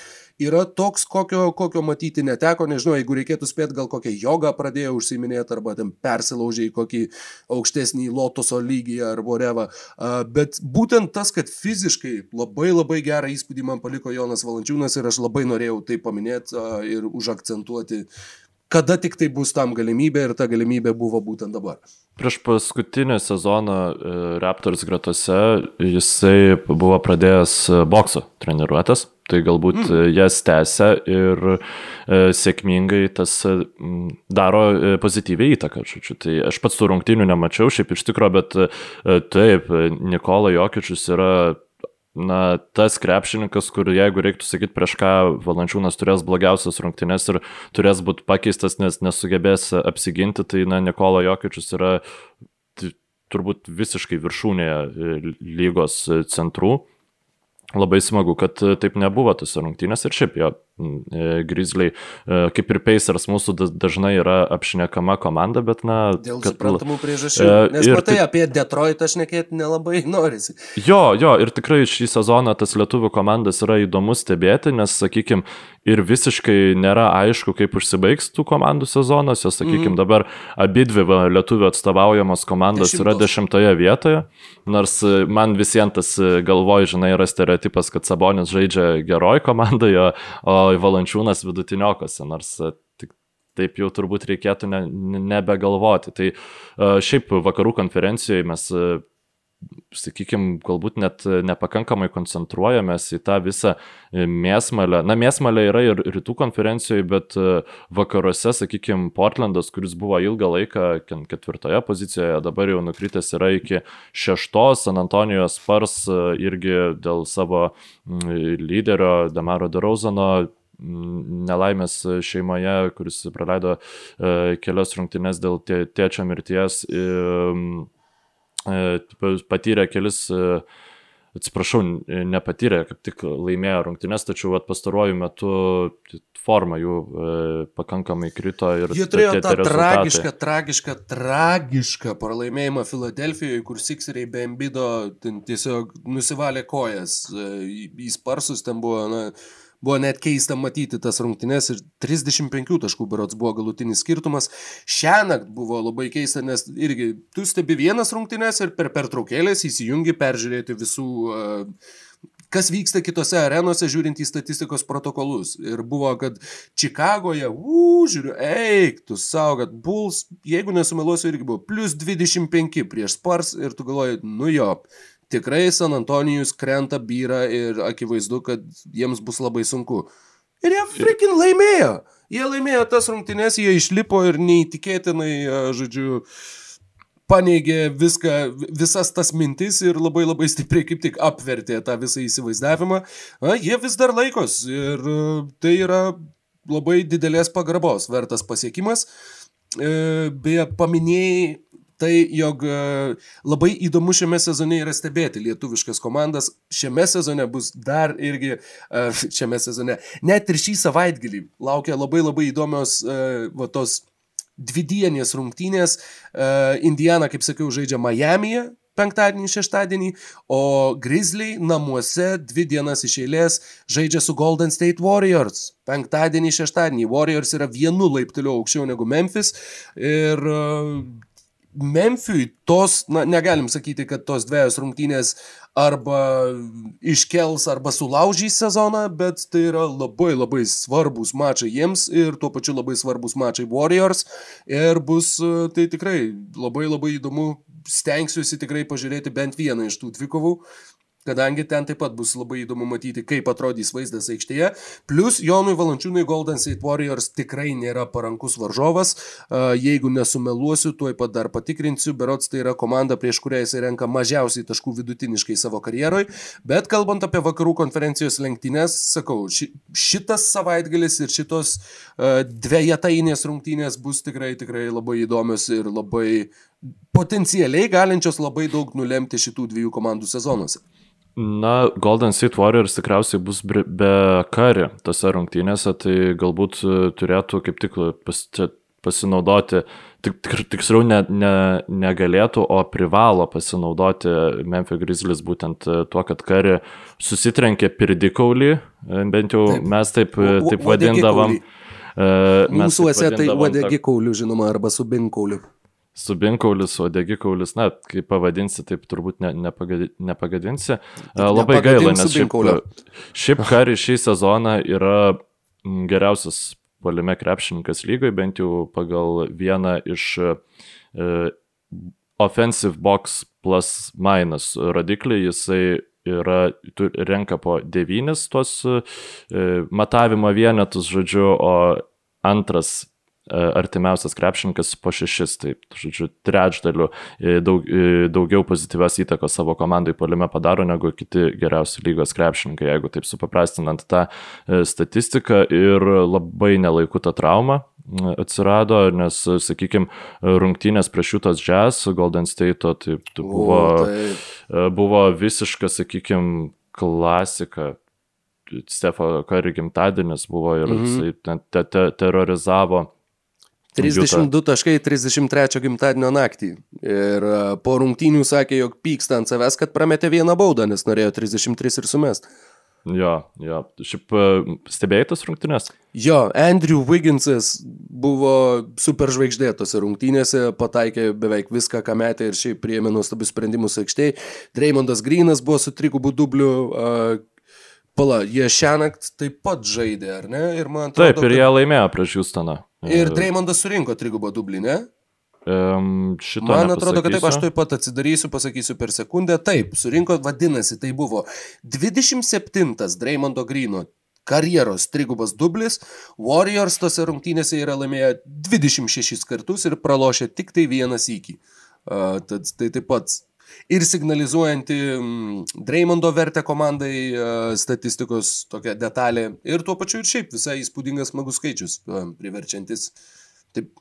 yra toks, kokio, kokio matyti neteko, nežinau, jeigu reikėtų spėti, gal kokią jogą pradėjo užsiminėti, arba ten persilaužė į kokį aukštesnį lotoso lygį ar vorevą. Bet būtent tas, kad fiziškai labai labai gerą įspūdį man paliko Jonas Valančiūnas ir aš labai norėjau tai paminėti ir užakcentuoti kada tik tai bus tam galimybė ir ta galimybė buvo būtent dabar. Prieš paskutinį sezoną e, Raptors gretose jisai buvo pradėjęs bokso treniruotės, tai galbūt mm. jas tęsia ir e, sėkmingai tas e, daro e, pozityviai įtaką. Žodžiu. Tai aš pats tų rungtynių nemačiau šiaip iš tikrųjų, bet e, taip, Nikola Jokičius yra na, tas krepšininkas, kur jeigu reiktų sakyti, prieš ką Valančiūnas turės blogiausias rungtynes ir turės būti pakeistas, nes nesugebės apsiginti, tai, na, Nikola Jokičius yra turbūt visiškai viršūnėje e, lygos centrų. Labai smagu, kad taip nebuvo tose rungtynės ir šiaip jo E, Grizzly, e, kaip ir Pacers, mūsų dažnai yra apšnekama komanda, bet na... Dėl kad, suprantamų priežasčių. E, Nes matai, tai, apie Detroitą šnekėti nelabai *laughs* norisi. Jo, jo, ir tikrai šį sezoną tas lietuvių komandas yra įdomu stebėti, nes, sakykime, ir visiškai nėra aišku, kaip užsibaigs tų komandų sezonas, jos, sakykime, mm. dabar abi dvi lietuvių atstovaujamos komandos Dešimtos. yra dešimtoje vietoje, nors man visiems tas galvoj, žinai, yra stereotipas, kad Sabonis žaidžia geroj komandoje, o Valančiūnas vidutiniokose, nors e, tik taip jau turbūt reikėtų ne, nebegalvoti. Tai e, šiaip vakarų konferencijoje mes e, sakykime, galbūt net nepakankamai koncentruojamės į tą visą mėsmalę. Na, mėsmalė yra ir rytų konferencijoje, bet vakaruose, sakykime, Portlandas, kuris buvo ilgą laiką ketvirtoje pozicijoje, dabar jau nukritęs yra iki šeštos, San Antonijos Spars irgi dėl savo lyderio Damaro Derauzano nelaimės šeimoje, kuris praleido e, kelias rungtynes dėl tėčio mirties, e, patyrė kelis atsiprašau, nepatyrė, kaip tik laimėjo rungtynes, tačiau pastaruoju metu forma jų e, pakankamai krito ir... Jie turėjo tą tragišką, tragišką, tragišką pralaimėjimą Filadelfijoje, kur Sikseriai be Embido tiesiog nusivalė kojas e, į, į sparsus, ten buvo, na, Buvo net keista matyti tas rungtynes ir 35 taškų berots buvo galutinis skirtumas. Šią naktį buvo labai keista, nes irgi tu stebi vienas rungtynes ir per pertraukėlės įsijungi peržiūrėti visų uh, kas vyksta kitose arenose, žiūrint į statistikos protokolus. Ir buvo, kad Čikagoje, uu, žiūriu, eik, tu savo, kad Bulls, jeigu nesumeluosiu, irgi buvo plus 25 prieš Spars ir tu galvoji, nu jo, tikrai San Antonijus krenta byra ir akivaizdu, kad jiems bus labai sunku. Ir jie freaking laimėjo. Jie laimėjo tas rungtynes, jie išlipo ir neįtikėtinai, žodžiu, paneigė viską, visas tas mintis ir labai labai stipriai kaip tik apvertė tą visą įsivaizdavimą. A, jie vis dar laikos ir tai yra labai didelės pagarbos vertas pasiekimas. E, beje, paminėjai tai, jog e, labai įdomu šiame sezone yra stebėti lietuviškas komandas. Šiame sezone bus dar irgi, e, *laughs* šiame sezone, net ir šį savaitgalį laukia labai labai įdomios e, va, tos dvidienės rungtynės. Indiana, kaip sakiau, žaidžia Miami'e penktadienį, šeštadienį, o Grizzly namuose dvi dienas iš eilės žaidžia su Golden State Warriors. Penktadienį, šeštadienį. Warriors yra vienu laipteliu aukščiau negu Memphis ir Memphijui tos, na, negalim sakyti, kad tos dviejos rungtynės arba iškels, arba sulaužys sezoną, bet tai yra labai labai svarbus mačai jiems ir tuo pačiu labai svarbus mačai Warriors. Ir bus tai tikrai labai labai įdomu, stengsiuosi tikrai pažiūrėti bent vieną iš tų dvikovų. Kadangi ten taip pat bus labai įdomu matyti, kaip atrodys vaizdas aikštėje. Plus Jonui Valančiūnui Golden State Warriors tikrai nėra parankus varžovas. Jeigu nesumeluosiu, tuoj pat dar patikrinsiu, berots tai yra komanda, prieš kurią jis renka mažiausiai taškų vidutiniškai savo karjeroj. Bet kalbant apie vakarų konferencijos lenktynės, sakau, ši, šitas savaitgalis ir šitos dviejatainės rungtynės bus tikrai, tikrai labai įdomios ir labai potencialiai galinčios labai daug nulemti šitų dviejų komandų sezonuose. Na, Golden State Warriors tikriausiai bus be kari tose rungtynėse, tai galbūt e, turėtų kaip tik pas, pasinaudoti, tik, tik, tiksliau ne, ne, negalėtų, o privalo pasinaudoti Memphis Grizzlies būtent e, tuo, kad kari susitrenkė pirdikaulį, e, bent jau taip. mes taip, taip vadindavom. Mūsų esė tai uodegi kaulių, žinoma, arba subinkaulių. Subinkaulis, odegikaulis, na, kaip pavadinsi, taip turbūt ne, nepagadi, nepagadinsi. Labai gaila, nes šiaip, šiaip *laughs* Kari šį sezoną yra geriausias polime krepšininkas lygoje, bent jau pagal vieną iš uh, offensive box plus minus rodiklį, jisai yra, renka po devynis tuos uh, matavimo vienetus, žodžiu, o antras E, artimiausias krepšininkas po šešis, tai, žodžiu, trečdaliu e, daug, e, daugiau pozityvios įtakos savo komandai polime padaro negu kiti geriausi lygos krepšininkai, jeigu taip supaprastinant tą statistiką. Ir labai nelaiku ta trauma atsirado, nes, sakykime, rungtynės prieš Jutas Jazz, Golden State, tai, tai buvo, o, tai... buvo visiška, sakykime, klasika. Stefo Kari gimtadienis buvo ir mm -hmm. jisai te, te, terorizavo 32 taškai 33 gimtadienio naktį. Ir e, po rungtynių sakė, jog pyksta ant savęs, kad prametė vieną baudą, nes norėjo 33 ir sumest. Jo, jo. Šiaip e, stebėjai tas rungtynės? Jo, Andrew Wigginsas buvo superžvaigždė tose rungtynėse, pataikė beveik viską, ką metė ir šiaip priėmė nuostabius sprendimus aikštėje. Dreymondas Grinas buvo su trigubu dubliu, uh, Pala, jie šią naktį taip pat žaidė, ar ne? Ir man atrodo, taip, ir jie kad... laimėjo prieš Houstoną. Ir Dreymondas surinko trigubą dublį, ne? Um, Man atrodo, kad taip aš taip pat atsidarysiu, pasakysiu per sekundę. Taip, surinko, vadinasi, tai buvo 27 Dreymondo Grino karjeros trigubas dublis. Warriors tose rungtynėse yra laimėję 26 kartus ir pralošę tik tai vieną sykį. Uh, tad tai taip pat ir signalizuojanti mm, Dreymondo vertę komandai e, statistikos tokia detalė ir tuo pačiu ir šiaip visai įspūdingas smagus skaičius, e, priverčiantis taip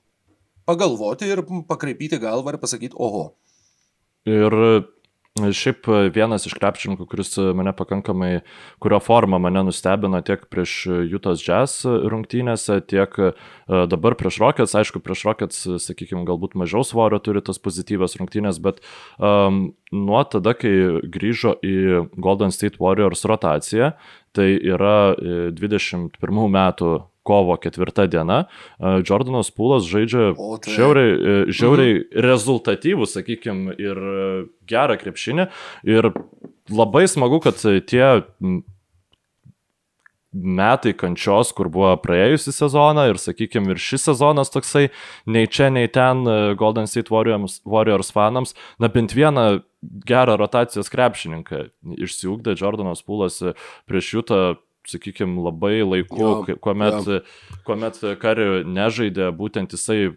pagalvoti ir pakraipyti galvą ir pasakyti, oho. Ir Šiaip vienas iš krepšininkų, kuris mane pakankamai, kurio forma mane nustebino tiek prieš Jutos Jazz rungtynėse, tiek e, dabar prieš Rockets, aišku, prieš Rockets, sakykime, galbūt mažiau svorio turi tas pozityvas rungtynės, bet um, nuo tada, kai grįžo į Golden State Warriors rotaciją, tai yra 21 e, metų kovo ketvirta diena, Jordanas Pūlas žaidžia o, tai. žiauriai, e, žiauriai mhm. rezultatyvų, sakykime, ir e, gerą krepšinį. Ir labai smagu, kad tie metai kančios, kur buvo praėjusi sezoną ir, sakykime, ir šis sezonas toksai, nei čia, nei ten e, Golden State Warriors, Warriors fanams, na bent vieną gerą rotacijos krepšininką išsiugdė Jordanas Pūlas prieš jutą sakykime, labai laiku, jo, kuomet, jo. kuomet Kari nežaidė, būtent jisai e,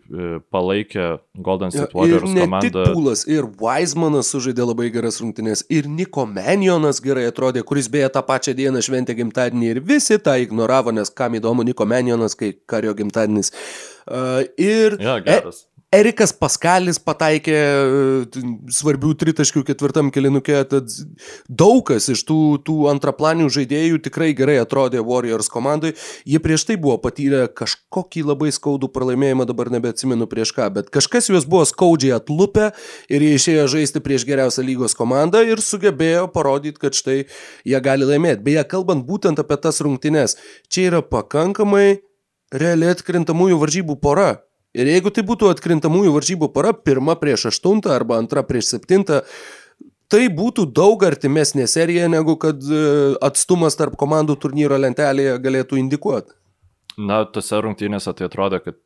palaikė Golden State Warriors ir komandą. Ir Pūlas, ir Weizmanas sužaidė labai geras rungtynės, ir Niko Menionas gerai atrodė, kuris beje tą pačią dieną šventė gimtadienį ir visi tą ignoravo, nes kam įdomu Niko Menionas, kai Kario gimtadienis. Uh, ir ja, geras. E Erikas Paskalis pataikė e, svarbių tritaškių ketvirtam kilinukė, tad daug kas iš tų, tų antraplanių žaidėjų tikrai gerai atrodė Warriors komandai. Jie prieš tai buvo patyrę kažkokį labai skaudų pralaimėjimą, dabar nebeatsimenu prieš ką, bet kažkas juos buvo skaudžiai atlupę ir jie išėjo žaisti prieš geriausią lygos komandą ir sugebėjo parodyti, kad štai jie gali laimėti. Beje, kalbant būtent apie tas rungtynes, čia yra pakankamai realiai atkrintamųjų varžybų pora. Ir jeigu tai būtų atkrintamųjų varžybų para, pirma prieš aštuntą arba antra prieš septintą, tai būtų daug artimesnė serija, negu kad e, atstumas tarp komandų turnyro lentelėje galėtų indikuoti. Na, tose rungtynėse tai atrodo, kad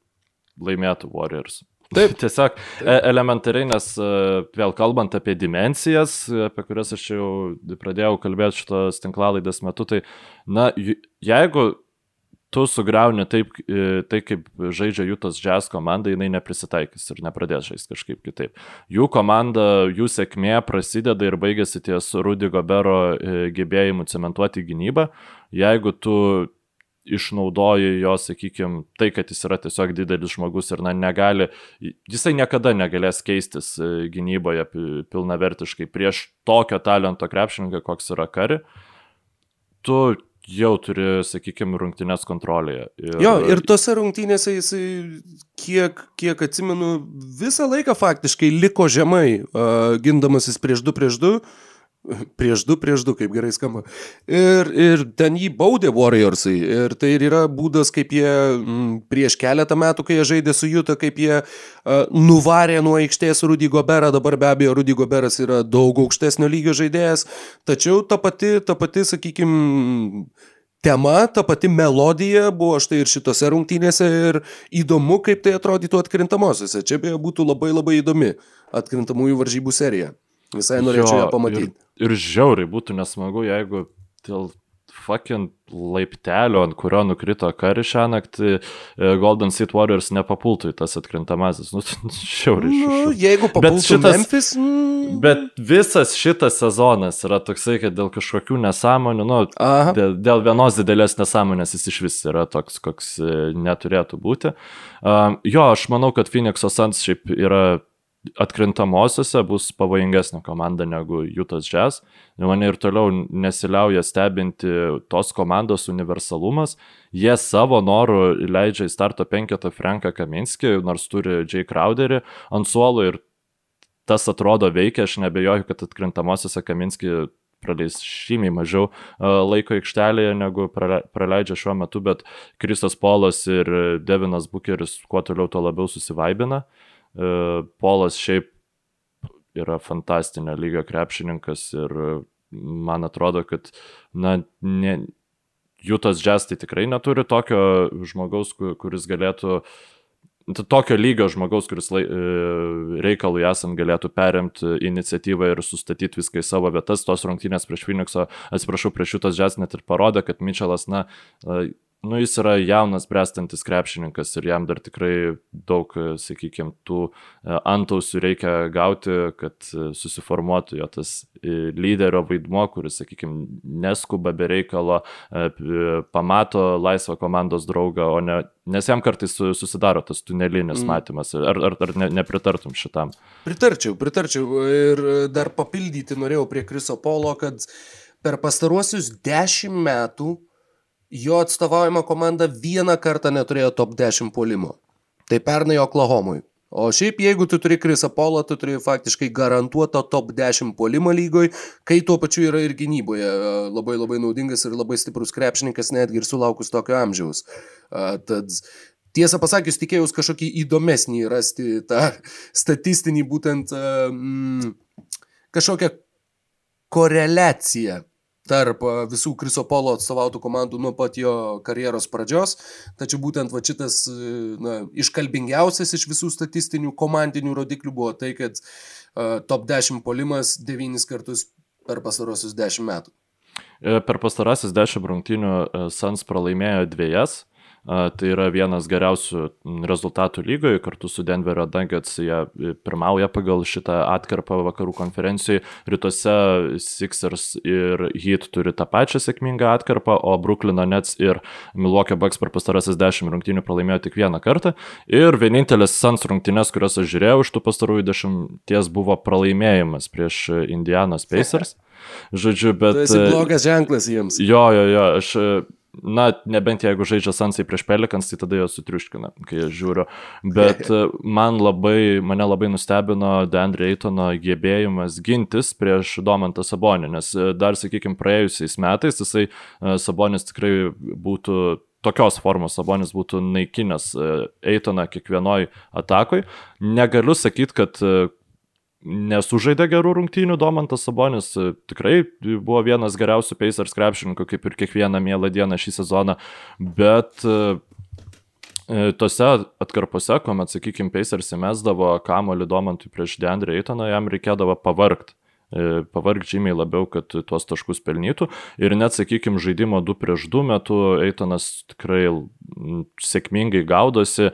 laimėtų Warriors. Taip, *laughs* tiesiog Taip. elementariai, nes vėl kalbant apie dimensijas, apie kurias aš jau pradėjau kalbėti šitos tinklalaidės metu, tai, na, jeigu tu sugriauni taip, e, tai kaip žaidžia Jūtos Jazz komanda, jinai neprisitaikys ir nepradės žaisti kažkaip kitaip. Jų komanda, jų sėkmė prasideda ir baigėsi ties Rudy Gobero e, gebėjimu cementuoti gynybą. Jeigu tu išnaudoji jo, sakykime, tai, kad jis yra tiesiog didelis žmogus ir na, negali, jisai niekada negalės keistis e, gynyboje pilnavertiškai prieš tokio talento krepšininką, koks yra kari, tu jau turi, sakykime, rungtynės kontrolėje. Ir... Jo, ir tose rungtynėse jisai, kiek, kiek atsimenu, visą laiką faktiškai liko žemai, uh, gindamasis prieš 2 prieš 2. Prieš du, prieš du, kaip gerai skamba. Ir, ir ten jį baudė Warriorsai. Ir tai ir yra būdas, kaip jie m, mm, prieš keletą metų, kai jie žaidė su Juta, kaip jie uh, nuvarė nuo aikštės Rudy Goberą. Dabar be abejo, Rudy Goberas yra daug aukštesnio lygio žaidėjas. Tačiau ta pati, ta pati sakykime, tema, ta pati melodija buvo štai ir šitose rungtynėse ir įdomu, kaip tai atrodytų atkrintamosiose. Čia beje būtų labai labai įdomi atkrintamųjų varžybų serija. Visai norėčiau jo, ją pamatyti. Ir, ir žiauriai būtų nesmagu, jeigu dėl fucking laiptelio, ant kurio nukrito kari šią naktį, e, Golden State Warriors nepapultų į tas atkrintamasis. Nu, *laughs* šiauriai. Nu, jeigu papultų bet šitas, Memphis. Mm. Bet visas šitas sezonas yra toksai, kad dėl kažkokių nesąmonių, nu, dėl, dėl vienos didelės nesąmonės jis iš vis yra toks, koks e, neturėtų būti. Um, jo, aš manau, kad Phoenix'o Suns šiaip yra atkrintamosiose bus pavojingesnė komanda negu Jutas Jazz. Mane ir toliau nesiliauja stebinti tos komandos universalumas. Jie savo norų leidžia į starto penketą Franką Kaminskį, nors turi Jay Crowderį ant suolo ir tas atrodo veikia. Aš nebejoju, kad atkrintamosiose Kaminskį praleis žymiai mažiau laiko aikštelėje negu praleidžia šiuo metu, bet Kristas Polas ir Devinas Bukeris kuo toliau, tuo labiau susivaibina. Uh, E, Polas šiaip yra fantastinio lygio krepšininkas ir man atrodo, kad, na, ne, Jutas Jazz tai tikrai neturi tokio žmogaus, kuris galėtų, tokio lygio žmogaus, kuris lai, e, reikalui esant galėtų perimti iniciatyvą ir sustatyti viską į savo vietas. Tos rungtynės prieš Phoenix'o, atsiprašau, prieš Jutas Jazz net ir parodė, kad Mitčelas, na, nu, jis yra jaunas, brestantis krepšininkas ir jam dar tikrai daug, sakykime, tų e, antausių reikia gauti, kad e, susiformuotų jo tas e, lyderio vaidmo, kuris, sakykime, neskuba be reikalo, pamato laisvą komandos draugą, o ne, nes jam kartais susidaro tas tunelinis mm. matymas. Ar, ar, ar ne, nepritartum šitam? Pritarčiau, pritarčiau ir dar papildyti norėjau prie Kriso Polo, kad per pastaruosius dešimt metų jo atstovaujama komanda vieną kartą neturėjo top 10 puolimo. Tai pernai Oklahomui. O šiaip jeigu tu turi Krisą Polą, tu turi faktiškai garantuotą top 10 puolimo lygoj, kai tuo pačiu yra ir gynyboje labai labai naudingas ir labai stiprus krepšininkas, netgi ir sulaukus tokio amžiaus. Tad tiesą pasakius, tikėjus kažkokį įdomesnį rasti tą statistinį būtent mm, kažkokią koreliaciją tarp visų Kriso Polo atstovautų komandų nuo pat jo karjeros pradžios. Tačiau būtent va šitas na, iškalbingiausias iš visų statistinių komandinių rodiklių buvo tai, kad uh, top 10 polimas 9 kartus per pastarosius 10 metų. E, per pastarosius 10 rungtynių e, Sans pralaimėjo dviejas, Tai yra vienas geriausių rezultatų lygoje, kartu su Denverio Nuggets jie pirmauja pagal šitą atkarpą vakarų konferencijai. Rytuose Sixers ir Heat turi tą pačią sėkmingą atkarpą, o Brooklyno Nets ir Milwaukee Bucks per pastarasis dešimt rungtynių pralaimėjo tik vieną kartą. Ir vienintelis Sans rungtynės, kurias aš žiūrėjau iš tų pastarųjų dešimties, buvo pralaimėjimas prieš Indianos Pacers. *laughs* Žodžiu, bet... Tai blogas ženklas jiems. Jo, jo, jo, aš Na, nebent jeigu žaidžia Sansai prieš Pelikans, tai tada jos sutriuškina, kai aš žiūriu. Bet *laughs* e, man labai, mane labai nustebino Dandre Eitono gebėjimas gintis prieš Domantą Sabonį, nes e, dar, sakykime, praėjusiais metais jisai e, Sabonis tikrai būtų tokios formos Sabonis būtų naikinęs Eitoną kiekvienoj atakoj. Negaliu sakyti, kad nesužaidė gerų rungtynių, Domantas Sabonis e, tikrai buvo vienas geriausių Pacers krepšininkų, kaip ir kiekvieną mielą dieną šį sezoną, bet e, e, tose atkarpose, kuomet, sakykime, Pacers įmesdavo kamolį Domantui prieš Deandre Eitoną, jam reikėdavo pavargti pavargti žymiai labiau, kad tuos taškus pelnytų. Ir net, sakykime, žaidimo 2 prieš 2 metu Eitonas tikrai sėkmingai gaudosi.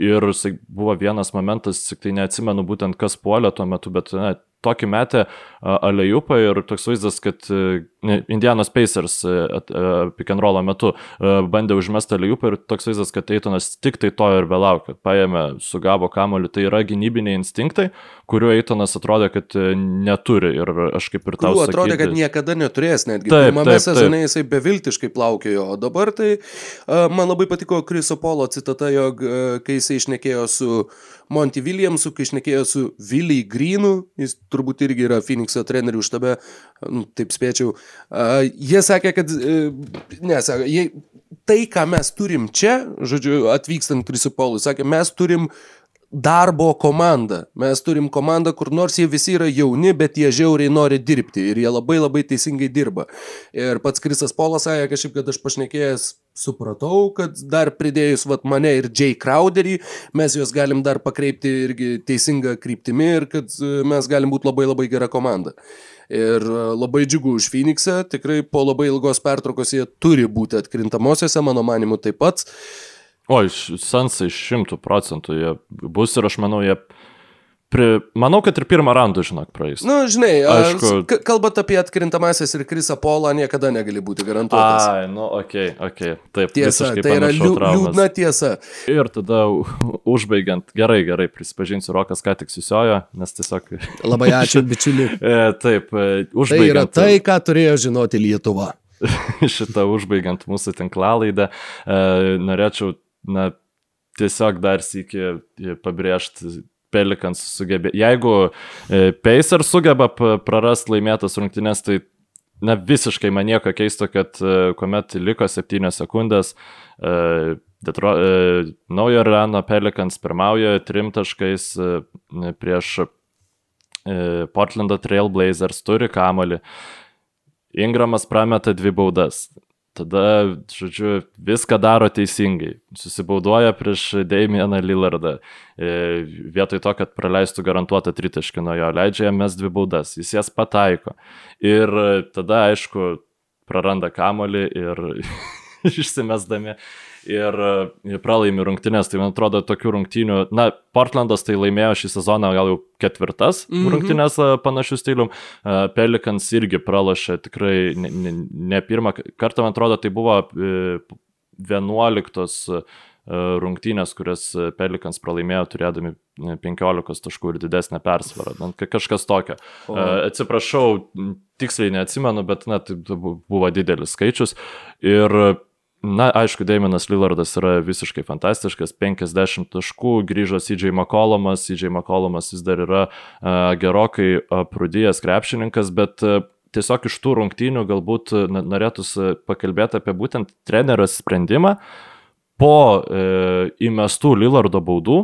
Ir buvo vienas momentas, tik tai neatsimenu būtent kas puolė tuo metu, bet ne, tokį metę Alejupą ir toks vaizdas, kad Indianos Pacers pick and rollo metu bandė užmesti Alejupą ir toks vaizdas, kad Eitonas tik tai to ir belaukia, paėmė, sugavo kamoliu, tai yra gynybiniai instinktai, kuriuo Eitonas atrodė, kad neturi ir aš kaip ir tau. Sakyti... Atrodė, kad niekada neturės netgi. Taip, Pirmame sezone jisai beviltiškai plaukėjo, o dabar tai man labai patiko Kriso Polo citata, jog kai jisai išnekėjo su Monty Williamsu, kai išnekėjo su Willy Greenu, jis turbūt irgi yra Phoenix'o trenerių štabe, nu, taip spėčiau. Uh, jie sakė, kad, uh, ne, sakė, jie, tai, ką mes turim čia, žodžiu, atvykstant Krisupolui, sakė, mes turim darbo komanda. Mes turim komandą, kur nors jie visi yra jauni, bet jie žiauriai nori dirbti ir jie labai labai teisingai dirba. Ir pats Krisas Polas sakė kažkaip, kad aš pašnekėjęs supratau, kad dar pridėjus vat, mane ir Jay Crowderį, mes juos galim dar pakreipti irgi teisingą kryptimį ir kad e, mes galim būti labai labai gera komanda. Ir e, labai džiugu už Phoenixą, tikrai po labai ilgos pertraukos jie turi būti atkrintamosiose, mano manimu taip pat. O, Sansai šimtų procentų jie bus ir aš manau, jie... Pri... Manau, kad ir pirmą randą, žinok, praeis. Na, nu, žinai, Aišku... kalbant apie atkrintamasis ir Krisą Polą, niekada negali būti garantuotas. Ai, nu, okei, okay, okei. Okay. Taip, tiesa, tai yra liū, liūdna tiesa. Ir tada užbaigiant, gerai, gerai, prisipažinsiu, Rokas ką tik susiojo, nes tiesiog... Labai ačiū, bičiuli. *laughs* E, taip, užbaigiant. Tai yra tai, ką turėjo žinoti Lietuva. *laughs* šitą užbaigiant mūsų tinklalaidą, e, norėčiau na, tiesiog dar sėki pabrėžti Pelikans sugebė. Jeigu e, Pacer sugeba prarasti laimėtas rungtynes, tai na, visiškai man nieko keisto, kad e, kuomet liko 7 sekundės, e, Detro, naujo Rano Pelikans pirmauja trim taškais prieš Portlando Trailblazers, turi kamolį. Ingramas prameta dvi baudas. Tada, žodžiu, viską daro teisingai. Susibaudoja prieš Damieną Lillardą. E, vietoj to, kad praleistų garantuotą tritaškį nuo jo, leidžia jam mes dvi baudas. Jis jas pataiko. Ir tada, aišku, praranda kamolį ir *laughs* išsimesdami ir pralaimi rungtynės. Tai man atrodo, tokių rungtynių, na, Portlandas tai laimėjo šį sezoną gal jau ketvirtas mm -hmm. rungtynės panašių stilium. Pelikans irgi pralašė tikrai ne, ne, ne pirmą kartą, man atrodo, tai buvo 11 e, rungtynės, kurias Pelikans pralaimėjo turėdami 15 taškų ir didesnę persvarą. Kažkas tokio. O. Atsiprašau, tiksliai neatsimenu, bet na, tai buvo didelis skaičius. Ir Na, aišku, Daimonas Lillardas yra visiškai fantastiškas, 50 taškų, grįžo CJ McCollumas, CJ McCollumas vis dar yra uh, gerokai prudėjęs krepšininkas, bet uh, tiesiog iš tų rungtynių galbūt norėtųsi pakalbėti apie būtent trenerio sprendimą po uh, įmestų Lillardo baudų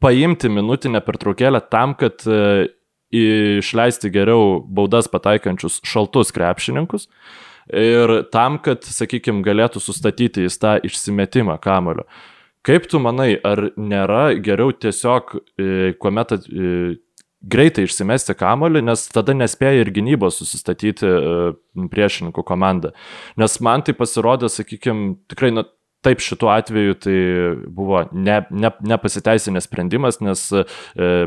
paimti minutinę pertraukėlę tam, kad uh, išleisti geriau baudas pataikančius šaltus krepšininkus. Uh, ir tam, kad, sakykime, galėtų sustatyti į tą išsimetimą kamulio. Kaip tu manai, ar nėra geriau tiesiog, e, kuomet e, greitai išsimesti kamolį, nes tada nespėja ir gynybos susistatyti e, priešininkų komandą. Nes man tai pasirodė, sakykime, tikrai, na, Taip, šituo atveju tai buvo ne, ne, nepasiteisinęs sprendimas, nes e,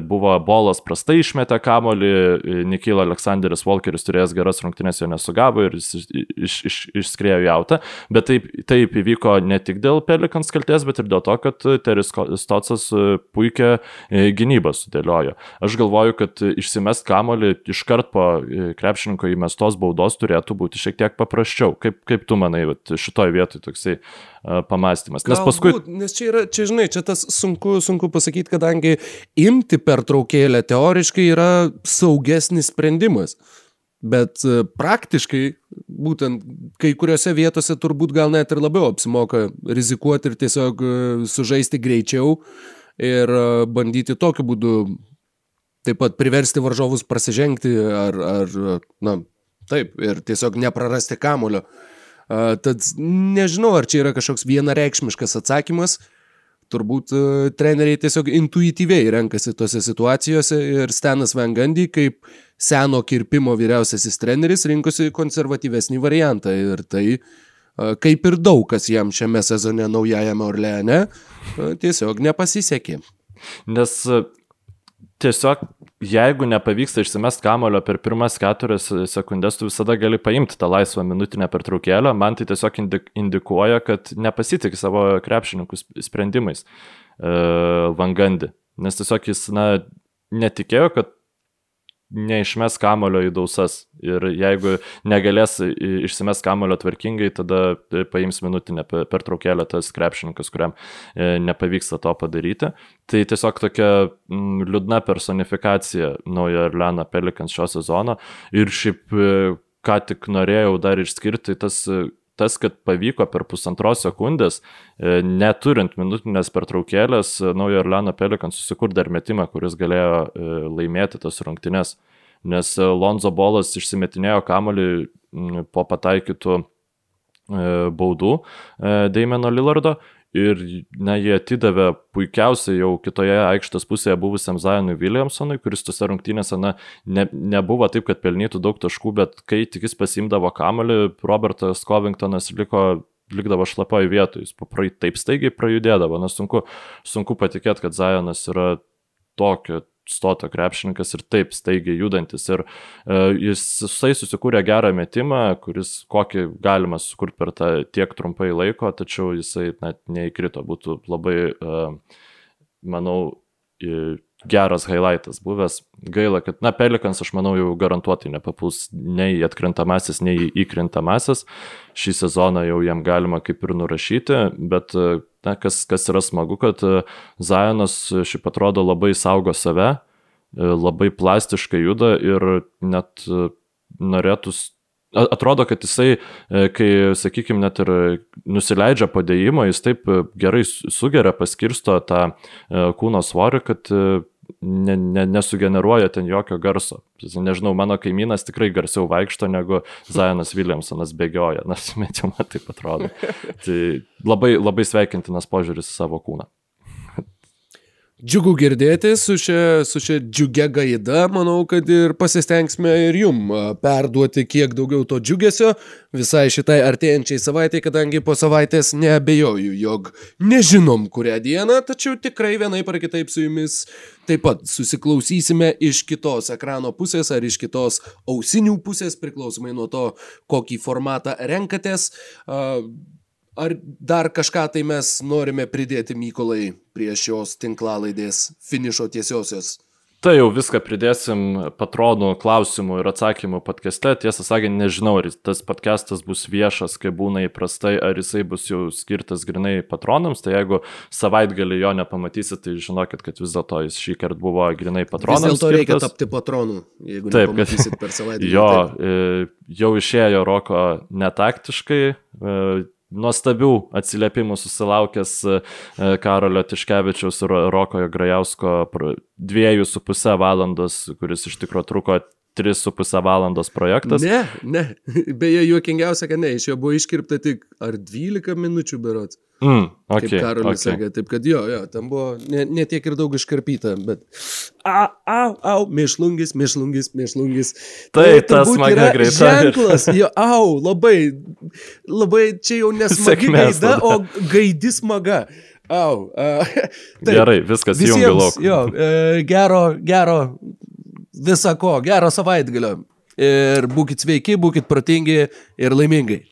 buvo bolas prastai išmetę kamolį, e, Nikila Aleksandris Walkeris turėjęs geras rungtynės jo nesugavo ir jis iš, iš, iš, išskrėjo jautą, bet taip, taip įvyko ne tik dėl Pelikans kalties, bet ir dėl to, kad Teris Stotsas e, puikia e, gynybą sudėliojo. Aš galvoju, kad išsimest kamolį iškart po krepšininko įmestos baudos turėtų būti šiek tiek paprasčiau. Kaip, kaip tu manai, šitoje vietoje toksai pamastymas. Nes paskui... Galbūt, nes čia yra, čia žinai, čia tas sunku, sunku pasakyti, kadangi imti per traukėlę teoriškai yra saugesnis sprendimas. Bet e, praktiškai, būtent kai kuriuose vietose turbūt gal net ir labiau apsimoka rizikuoti ir tiesiog e, sužaisti greičiau ir e, bandyti tokiu būdu taip pat priversti varžovus prasižengti ar, ar na, taip, ir tiesiog neprarasti kamulio. Uh, tad nežinau, ar čia yra kažkoks vienareikšmiškas atsakymas. Turbūt uh, treneriai tiesiog intuityviai renkasi tose situacijose ir Stenas Vengandy kaip seno kirpimo vyriausiasis treneris rinkosi konservatyvesnį variantą ir tai uh, kaip ir daug kas jam šiame sezone naujajame Orleane uh, tiesiog nepasisekė. Nes tiesiog, jeigu nepavyksta išsimest kamulio per pirmas keturias sekundės, tu visada gali paimti tą laisvą minutinę pertraukėlę. Man tai tiesiog indikuoja, kad nepasitikė savo krepšininkų sprendimais uh, Vangandi. Nes tiesiog jis, na, netikėjo, kad neišmes kamulio į dausas. Ir jeigu negalės išsimes kamulio tvarkingai, tada paims minutinę pertraukėlę tas krepšininkas, kuriam e, nepavyksta to padaryti. Tai tiesiog tokia liūdna personifikacija naujo Orleano Pelikans šio sezono. Ir šiaip e, ką tik norėjau dar išskirti, tas tas, kad pavyko per pusantros sekundės, e, neturint minutinės pertraukėlės, e, naujo Orleano Pelikan susikur dar metimą, kuris galėjo e, laimėti tas rungtynes. Nes Lonzo Bolas išsimetinėjo kamolį po pataikytų baudų Dameno Lillardo ir na, jie atidavė puikiausiai jau kitoje aikštės pusėje buvusiam Zionui Williamsonui, kuris tose rungtynėse na, ne, nebuvo taip, kad pelnytų daug taškų, bet kai tik jis pasimdavo kamelį, Robertas Covingtonas liko likdavo šlapoje vietoje, jis paprai taip staigiai prajudėdavo, nes sunku, sunku patikėti, kad Zionas yra tokio stoto krepšininkas ir taip staigiai judantis. Ir uh, jisai susikūrė gerą metimą, kuris kokį galima sukurti per tą tiek trumpai laiko, tačiau jisai net neįkrito. Būtų labai, uh, manau, geras highlightas buvęs. Gaila, kad, na, Pelikans, aš manau, jau garantuotai nepapuls nei į atkrintamasis, nei į įkrintamasis. Šį sezoną jau jam galima kaip ir nurašyti, bet, na, kas, kas yra smagu, kad Zajonas šiaip atrodo labai saugo save, labai plastiškai juda ir net norėtų atrodo, kad jisai, kai, sakykime, net ir nusileidžia padėjimo, jis taip gerai sugeria, paskirsto tą kūno svorį, kad ne, ne, nesugeneruoja ten jokio garso. Nežinau, mano kaimynas tikrai garsiau vaikšto negu Zajonas Williamsonas bėgioja, *laughs* nors metimą taip atrodo. *laughs* Tai labai, labai sveikintinas požiūris į savo kūną. Džiugu girdėti su šia, su šia džiugia gaida, manau, kad ir pasistengsime ir jum perduoti kiek daugiau to džiugesio visai šitai artėjančiai savaitai, kadangi po savaitės neabejoju, jog nežinom kurią dieną, tačiau tikrai vienai par kitaip su jumis taip pat susiklausysime iš kitos ekrano pusės ar iš kitos ausinių pusės, priklausomai nuo to, kokį formatą renkatės. Uh, Ar dar kažką tai mes norime pridėti Mykolai prie šios tinklalaidės finišo tiesiosios? Tai jau viską pridėsim patronų klausimų ir atsakymų podcast'e. Tiesą sakant, nežinau, ar tas podcast'as bus viešas, kaip būna įprastai, ar jisai bus jau skirtas grinai patronams. Tai jeigu savaitgalį jo nepamatysit, tai žinokit, kad vis dėlto jis šį kartą buvo grinai patronams. Vis dėlto reikia tapti patronu, jeigu taip, nepamatysit per savaitgalį. *laughs* Jo, taip. E, jau išėjo Roko netaktiškai e, nuostabių atsiliepimų susilaukęs e, Karolio Tiškevičiaus ir Rokojo Grajausko dviejų su pusę valandos, kuris iš tikrųjų truko 3,5 valandos projektas. Ne, ne. *laughs* Beje, juokingiausia, kad ne, iš jo buvo iškirpta tik ar 12 minučių berots. Mm, okay, kaip Karolis okay. sakė, taip kad jo, jo, tam buvo ne, ne tiek ir daug iškarpyta, bet... Au, au, au, mėšlungis, mėšlungis, mėšlungis. Tai, tai tas smaga greita. Ženklas, jo, *laughs* au, labai, labai čia jau nesmagi gaida, o gaidis smaga. Au. Uh, *laughs* taip, Gerai, viskas įjungia lauk. Jo, uh, gero, gero, visako, gero savaitgalio. Ir būkite sveiki, būkite protingi ir laimingai.